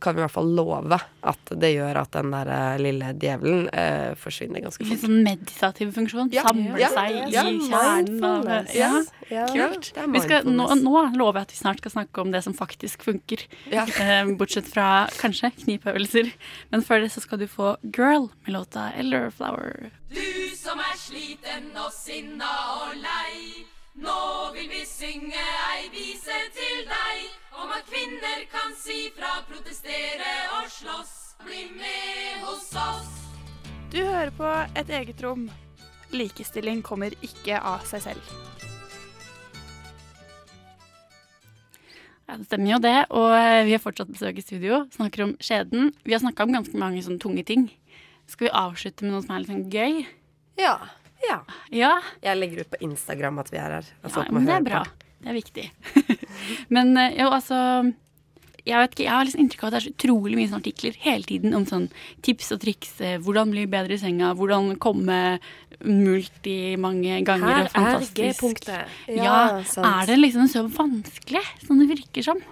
[SPEAKER 3] kan vi i hvert fall love at det gjør at den der eh, lille djevelen eh, forsvinner ganske
[SPEAKER 1] Litt
[SPEAKER 3] fort.
[SPEAKER 1] sånn meditativ funksjon.
[SPEAKER 3] Ja,
[SPEAKER 1] Samle
[SPEAKER 3] ja,
[SPEAKER 1] seg
[SPEAKER 3] ja,
[SPEAKER 1] i kjernen av ja.
[SPEAKER 4] Ja.
[SPEAKER 1] Kult.
[SPEAKER 3] Det
[SPEAKER 1] Vi skal, nå, nå lover jeg at vi snart skal snakke om det som faktisk funker.
[SPEAKER 3] Ja.
[SPEAKER 1] Eh, bortsett fra kanskje knipeøvelser. Men før det så skal du få Girl med låta Elderflower.
[SPEAKER 5] Du som er sliten og sinna og lei. Nå vil vi synge ei vise til deg om at kvinner kan si fra, protestere og slåss. Bli med hos oss.
[SPEAKER 6] Du hører på Et eget rom. Likestilling kommer ikke av seg selv.
[SPEAKER 1] Ja, det stemmer jo det. Og eh, vi har fortsatt besøk i studio. Snakker om skjeden. Vi har snakka om ganske mange sånne tunge ting. Skal vi avslutte med noe som er litt sånn gøy?
[SPEAKER 4] Ja.
[SPEAKER 3] Ja.
[SPEAKER 1] Ja,
[SPEAKER 3] Jeg legger ut på Instagram at vi er her. Altså,
[SPEAKER 1] ja men det er bra.
[SPEAKER 3] på.
[SPEAKER 1] Det er viktig. men eh, jo, altså jeg vet ikke, jeg har liksom inntrykk av at det er så utrolig mye sånne artikler hele tiden om sånn tips og triks. eh, Hvordan bli bedre i senga, hvordan komme multi mange ganger.
[SPEAKER 2] Her
[SPEAKER 1] og
[SPEAKER 2] er. G-punktet.
[SPEAKER 1] Ja,
[SPEAKER 4] sant.
[SPEAKER 1] er det liksom så vanskelig som det virker som?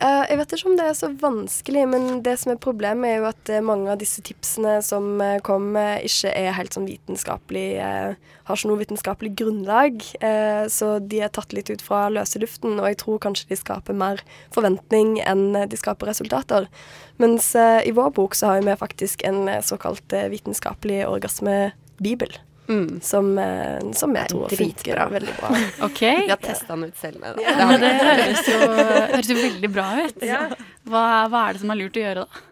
[SPEAKER 4] Eh, jeg vet ikke om det er så vanskelig, men det som er problemet, er jo at eh, mange av disse tipsene som kom, kommer, ikke er helt sånn vitenskapelig eh, Har ikke noe vitenskapelig grunnlag. eh, så de er tatt litt ut fra løse luften, og jeg tror kanskje de skaper mer forventning enn eh, de skaper resultater. Mens eh, i vår bok så har vi faktisk en eh, såkalt eh, vitenskapelig orgasmebibel.
[SPEAKER 3] Mm.
[SPEAKER 4] Som, eh, som jeg tror funker veldig bra.
[SPEAKER 1] Ok.
[SPEAKER 3] Vi har testa den ut selv. Med det.
[SPEAKER 1] Ja,
[SPEAKER 3] det
[SPEAKER 1] høres jo, høres jo veldig bra ut. Hva, hva er det som er lurt å gjøre da?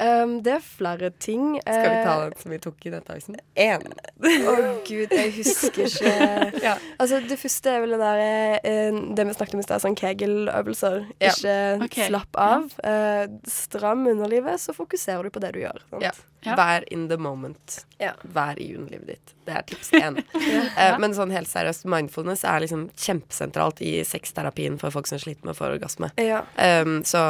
[SPEAKER 4] Um, det er flere ting.
[SPEAKER 3] Skal vi ta
[SPEAKER 4] Eh,
[SPEAKER 3] den som vi tok i Nettavisen? Én.
[SPEAKER 4] Å gud, jeg husker ikke
[SPEAKER 3] Ja.
[SPEAKER 4] Altså, Det første er vel det der eh, Det vi snakket om i stad, sånn Kegel-øvelser.
[SPEAKER 3] Ja.
[SPEAKER 4] Ikke
[SPEAKER 1] okay.
[SPEAKER 4] slapp av. Uh, stram underlivet, så fokuserer du på det du gjør. Sant?
[SPEAKER 3] Ja.
[SPEAKER 1] Ja.
[SPEAKER 3] Vær in the moment.
[SPEAKER 4] Ja.
[SPEAKER 3] Vær i underlivet ditt. Det er tips én. uh, men sånn helt seriøst, mindfulness er liksom kjempesentralt i sexterapien for folk som sliter med å få orgasme.
[SPEAKER 4] Ja.
[SPEAKER 3] Um, så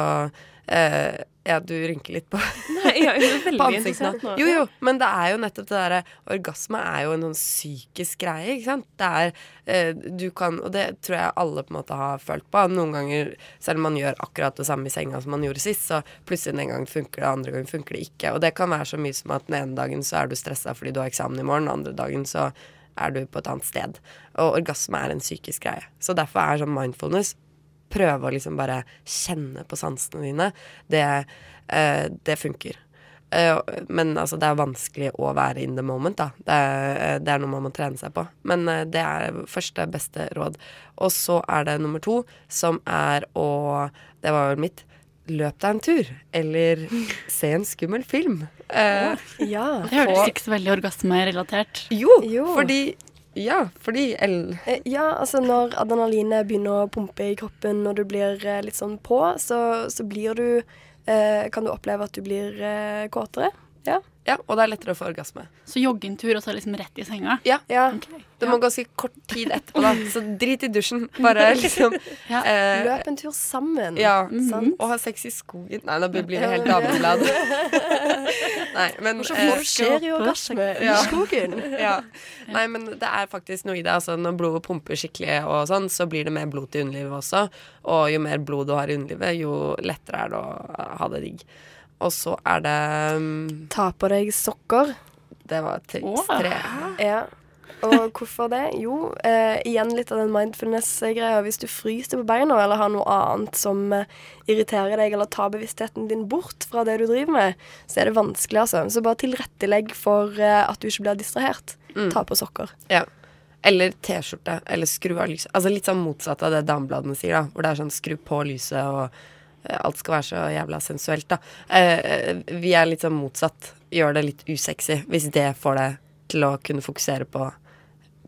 [SPEAKER 3] eh, Ja, du rynker litt på,
[SPEAKER 2] Nei, er
[SPEAKER 3] på ansiktet nå. Jo, jo, men det er jo nettopp det derre Orgasme er jo en sånn psykisk greie, ikke sant. Det er uh, Du kan Og det tror jeg alle på en måte har følt på. Noen ganger, selv om man gjør akkurat det samme i senga som man gjorde sist, så plutselig den gang gangen funker det, andre gangen funker det ikke. Og det kan være så mye som at den ene dagen så er du stressa fordi du har eksamen i morgen, den andre dagen så er du på et annet sted. Og orgasme er en psykisk greie. Så derfor er sånn mindfulness prøve å liksom bare kjenne på sansene dine, det, eh, det funker. Eh, men altså, det er vanskelig å være in the moment, da. Det er, eh, det er noe man må trene seg på. Men eh, det er første beste råd. Og så er det nummer to, som er å Det var vel mitt. Løp deg en tur. Eller se en skummel film. Eh,
[SPEAKER 4] ja.
[SPEAKER 1] Det hørtes ikke så veldig orgasmerelatert.
[SPEAKER 3] jo,
[SPEAKER 4] Jo.
[SPEAKER 3] fordi Ja, fordi L...
[SPEAKER 4] Eh, Ja, altså når adrenalinet begynner å pumpe i kroppen når du blir eh, litt sånn på, så, så blir du eh, Kan du oppleve at du blir eh, kåtere? Ja.
[SPEAKER 3] Ja, og det er lettere å få orgasme.
[SPEAKER 1] Så jogge en tur og så liksom rett i senga.
[SPEAKER 3] Ja.
[SPEAKER 4] ja.
[SPEAKER 3] Det må ganske kort tid etterpå, da. Så drit i dusjen. Bare liksom
[SPEAKER 1] Ja.
[SPEAKER 3] eh,
[SPEAKER 4] Løp en tur sammen.
[SPEAKER 3] Ja.
[SPEAKER 4] Sant?
[SPEAKER 3] Og ha sex i skogen. Nei, da blir det helt dameblad. Nei, men
[SPEAKER 4] Hvorfor
[SPEAKER 3] eh,
[SPEAKER 4] skjer jo orgasme i skogen.
[SPEAKER 3] ja. Nei, men det er faktisk noe i det. Altså, når blodet pumper skikkelig, og sånn, så blir det mer blod til underlivet også. Og jo mer blod du har i underlivet, jo lettere er det å ha det digg. Og så er det um,
[SPEAKER 4] Ta på deg sokker.
[SPEAKER 3] Det var triks tre.
[SPEAKER 4] Ja. Og hvorfor det? Jo, eh, igjen litt av den mindfulness-greia. Hvis du fryser på beina eller har noe annet som eh, irriterer deg, eller tar bevisstheten din bort fra det du driver med, så er det vanskelig, altså. Så bare tilrettelegg for eh, at du ikke blir distrahert.
[SPEAKER 3] Mm.
[SPEAKER 4] Ta på sokker.
[SPEAKER 3] Ja. Eller T-skjorte, eller skru av lyset. Altså litt sånn motsatt av det damebladene sier, da. Hvor det er sånn skru på lyset, og alt skal være så jævla sensuelt, da. Eh, vi er litt sånn motsatt. Gjør det litt usexy, hvis det får deg til å kunne fokusere på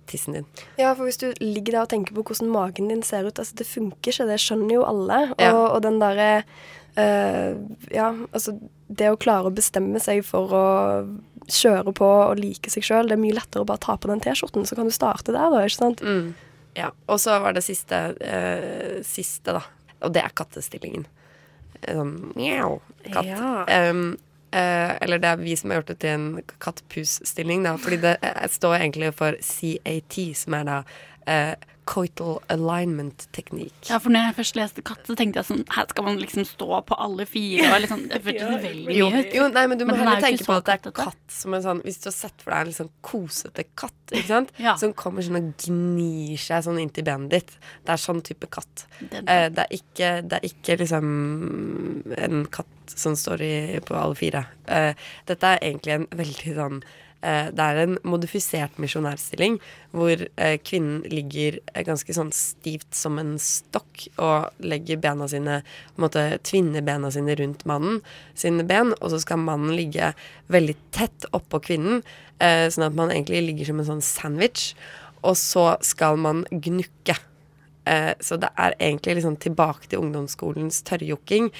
[SPEAKER 3] tissen din.
[SPEAKER 4] Ja, for hvis du ligger der og tenker på hvordan magen din ser ut, altså det funker ikke, det skjønner jo alle. Og,
[SPEAKER 3] Ja.
[SPEAKER 4] og den derre eh, Ja, altså det å klare å bestemme seg for å kjøre på og like seg sjøl, det er mye lettere å bare ta på den T-skjorten, så kan du starte der, da, ikke sant?
[SPEAKER 3] Ja. Og så var det siste, eh, siste, da. Og det er kattestillingen. Sånn mjau, katt.
[SPEAKER 2] Ja.
[SPEAKER 3] Um, uh, eller det er vi som har gjort det til en katt-pus-stilling, da. Fordi det eh, står egentlig for CAT, som er da eh, coital alignment teknikk.
[SPEAKER 1] Ja, for når jeg først leste katt, så tenkte jeg sånn Her skal man liksom stå på alle fire. Og liksom, det føltes veldig
[SPEAKER 3] Jo,
[SPEAKER 1] mye ut.
[SPEAKER 3] jo, nei, men du må
[SPEAKER 1] Men er
[SPEAKER 3] heller tenke på at det er katt som en sånn Hvis du har sett for deg en sånn kosete katt, ikke sant?
[SPEAKER 1] Ja.
[SPEAKER 3] Som kommer sånn og gnir seg sånn inntil benet ditt. Det er sånn type katt.
[SPEAKER 1] Den-
[SPEAKER 3] Eh, det, er ikke, det er ikke liksom en katt som står i, på alle fire. Eh, dette er egentlig en veldig sånn Det er en modifisert misjonærstilling hvor eh, kvinnen ligger eh, ganske sånn stivt som en stokk og legger bena sine på en måte tvinner bena sine rundt mannen sine ben, og så skal mannen ligge veldig tett oppå kvinnen, eh, sånn at man egentlig ligger som en sånn sandwich, og så skal man gnukke. Eh, så det er egentlig liksom tilbake til ungdomsskolens tørrjokking.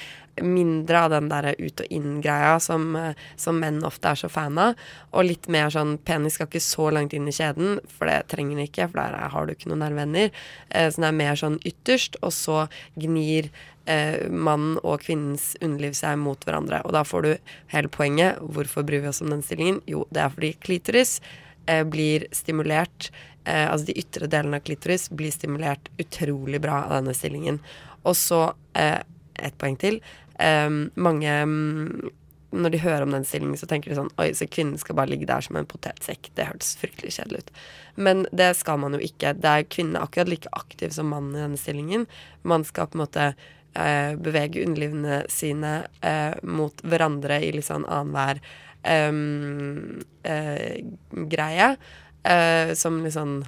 [SPEAKER 3] Mindre av den der ut-og-inn-greia som, eh, som menn ofte er så fan av. Og litt mer sånn penis skal ikke så langt inn i kjeden, for det trenger den ikke, for der er- har du ikke noen nerveender. Eh, så den er mer sånn ytterst, og så gnir eh, mannen og kvinnens underliv seg mot hverandre. Og da får du hele poenget. Hvorfor bryr vi oss om den stillingen? Jo, det er fordi klitoris eh, blir stimulert eh, Altså de ytre delene av klitoris blir stimulert utrolig bra av denne stillingen. Og så eh, et poeng til. Eh, mange um, når de hører om den stillingen, så tenker de sånn Oi, så kvinnen skal bare ligge der som en potetsekk. Det hørtes fryktelig kjedelig ut. Men det skal man jo ikke. Det er kvinnen akkurat like aktiv som mannen i denne stillingen. Man skal på en måte eh, bevege underlivene sine eh, mot hverandre i litt sånn annenhver eh, greie. Eh, som litt sånn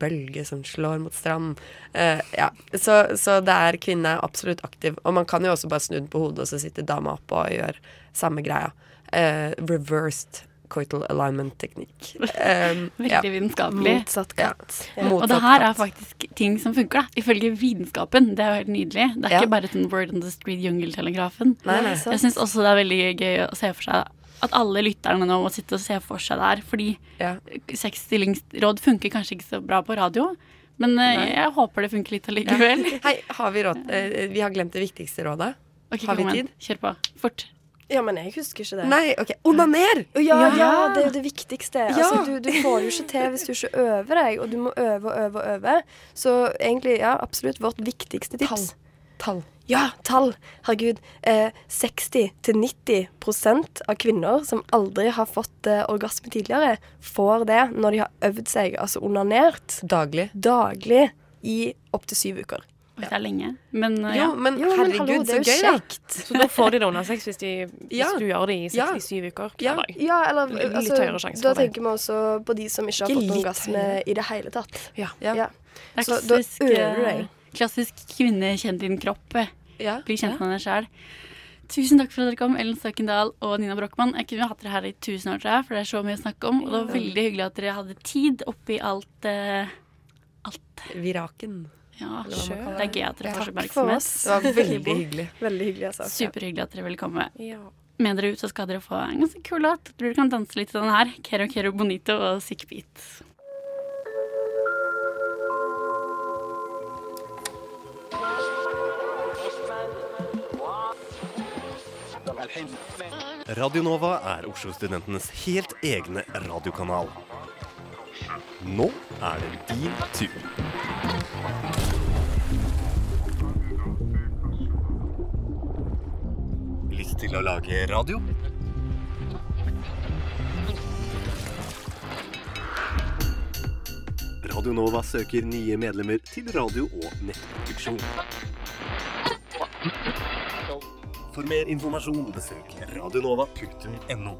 [SPEAKER 3] bølge som slår mot strand. Uh, ja. så, så det er kvinne er absolutt aktiv. Og man kan jo også bare snu den på hodet, og så sitter dama oppå og gjør samme greia. Uh, reversed coital alignment-teknikk. Um, ja.
[SPEAKER 1] Veldig vitenskapelig.
[SPEAKER 4] Motsatt
[SPEAKER 3] Ja.
[SPEAKER 4] katt.
[SPEAKER 1] Og det her er faktisk ting som funker, da. Ifølge vitenskapen. Det er jo helt nydelig. Det er
[SPEAKER 3] Ja.
[SPEAKER 1] ikke bare sånn Word on the Street Jungeltelegrafen. Jeg syns også det er veldig gøy å se for seg at alle lytterne nå må sitte og se for seg det her. Fordi
[SPEAKER 3] Ja.
[SPEAKER 1] sexstillingsråd funker kanskje ikke så bra på radio. Men uh, jeg håper det funker litt allikevel.
[SPEAKER 3] Hei, har vi råd? Uh, vi har glemt det viktigste rådet.
[SPEAKER 1] Okay,
[SPEAKER 3] Har vi tid?
[SPEAKER 1] Kjør på. Fort.
[SPEAKER 4] Ja, men jeg husker ikke det.
[SPEAKER 3] Nei, OK. Onaner!
[SPEAKER 4] Ja, ja,
[SPEAKER 1] Ja.
[SPEAKER 4] det er jo det viktigste.
[SPEAKER 3] Ja.
[SPEAKER 4] Altså, du, du får jo ikke til hvis du ikke øver deg, og du må øve og øve og øve. Så egentlig, ja, absolutt vårt viktigste tips.
[SPEAKER 3] Tall.
[SPEAKER 4] Ja, tall. Herregud. Eh, 60-90% av kvinner som aldri har fått eh, orgasme tidligere, får det når de har øvd seg, altså onanert,
[SPEAKER 3] Daglig.
[SPEAKER 4] daglig i opptil syv uker.
[SPEAKER 1] Ja. det er lenge. Men ja.
[SPEAKER 3] Jo, men
[SPEAKER 4] Jo, men
[SPEAKER 3] herregud,
[SPEAKER 4] hallo, det er jo
[SPEAKER 3] gøy, da.
[SPEAKER 4] kjekt.
[SPEAKER 2] Så da får de det under sex hvis, de, hvis
[SPEAKER 3] Ja.
[SPEAKER 2] du gjør det i
[SPEAKER 3] Ja.
[SPEAKER 2] 67 uker
[SPEAKER 3] Ja.
[SPEAKER 2] dag.
[SPEAKER 4] Ja, eller
[SPEAKER 2] Litt
[SPEAKER 4] altså,
[SPEAKER 2] høyere sjanse
[SPEAKER 4] Da
[SPEAKER 2] for det.
[SPEAKER 4] tenker vi også på de som ikke har fått orgasme i det hele tatt.
[SPEAKER 2] Ja.
[SPEAKER 3] Ja.
[SPEAKER 4] Ja. Så da øver du deg.
[SPEAKER 1] Klassisk kvinne kjent din kropp.
[SPEAKER 3] Ja.
[SPEAKER 1] Bli kjent med deg sjæl. Tusen takk for at dere kom, Ellen Støkendal og Nina Brochmann. Jeg kunne hatt dere her i tusen år, tror jeg, for det er så mye å snakke om. Og det var veldig hyggelig at dere hadde tid oppi alt eh, Alt.
[SPEAKER 3] Viraken.
[SPEAKER 1] Ja, det er gøy at dere får så oppmerksomhet.
[SPEAKER 3] Det var veldig hyggelig.
[SPEAKER 4] Veldig hyggelig, altså.
[SPEAKER 1] Superhyggelig at dere ville komme.
[SPEAKER 2] Ja.
[SPEAKER 1] Med dere ut så skal dere få en ganske kul låt. Tror dere kan danse litt til den her. Kero Kero Bonito og Sick Beat.
[SPEAKER 7] Radio Nova er Oslo-studentenes helt egne radiokanal. Nå er det din tur. Lyst til å lage radio? Radio Nova søker nye medlemmer til radio- og nettproduksjon. For mer informasjon besøk radionova.no.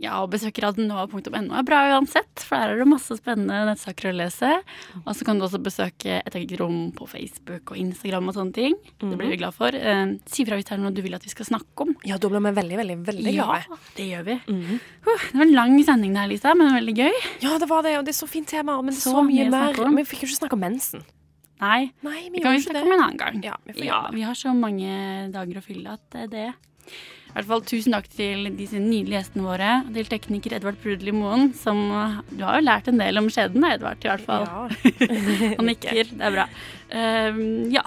[SPEAKER 1] Ja, og besøk radionova.no er bra uansett, for der er det masse spennende nettsaker å lese. Og så kan du også besøke Et eget rom på Facebook og Instagram og sånne ting. Det blir vi glad for. Eh, si fra hvis det er noe du vil at vi skal snakke om.
[SPEAKER 2] Ja, da blir vi veldig, veldig, veldig
[SPEAKER 1] Ja, det gjør vi. Huh, det var en lang sending der, Lisa, men veldig gøy.
[SPEAKER 2] Ja, det var det, og det er så fint tema, men så,
[SPEAKER 1] Så
[SPEAKER 2] mye
[SPEAKER 1] mye
[SPEAKER 2] mer. Vi fikk jo ikke snakke om mensen.
[SPEAKER 1] Nei,
[SPEAKER 2] Nei, vi
[SPEAKER 1] det kan vi snakke om en annen gang.
[SPEAKER 2] Ja, vi
[SPEAKER 1] Ja, vi har så mange dager å fylle at det er det. I hvert fall Tusen takk til disse nydelige gjestene våre. Til tekniker Edvard Prudelig Moen. som uh, Du har jo lært en del om skjeden, Edvard, i hvert fall.
[SPEAKER 2] Ja.
[SPEAKER 1] Han nikker. Det er bra. Um, ja.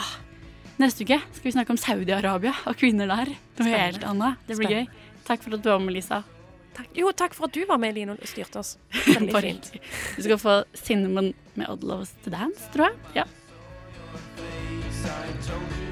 [SPEAKER 1] Neste uke skal vi snakke om Saudi-Arabia og kvinner der. Noe helt annet. Det blir
[SPEAKER 2] Spennende.
[SPEAKER 1] gøy. Takk for at du var med, Lisa.
[SPEAKER 2] Takk. Jo, takk for at du var med, Line, og styrte oss. Veldig fint.
[SPEAKER 1] Du skal få Cinnamon med Odd Loves to Dance, tror jeg. Ja. I told you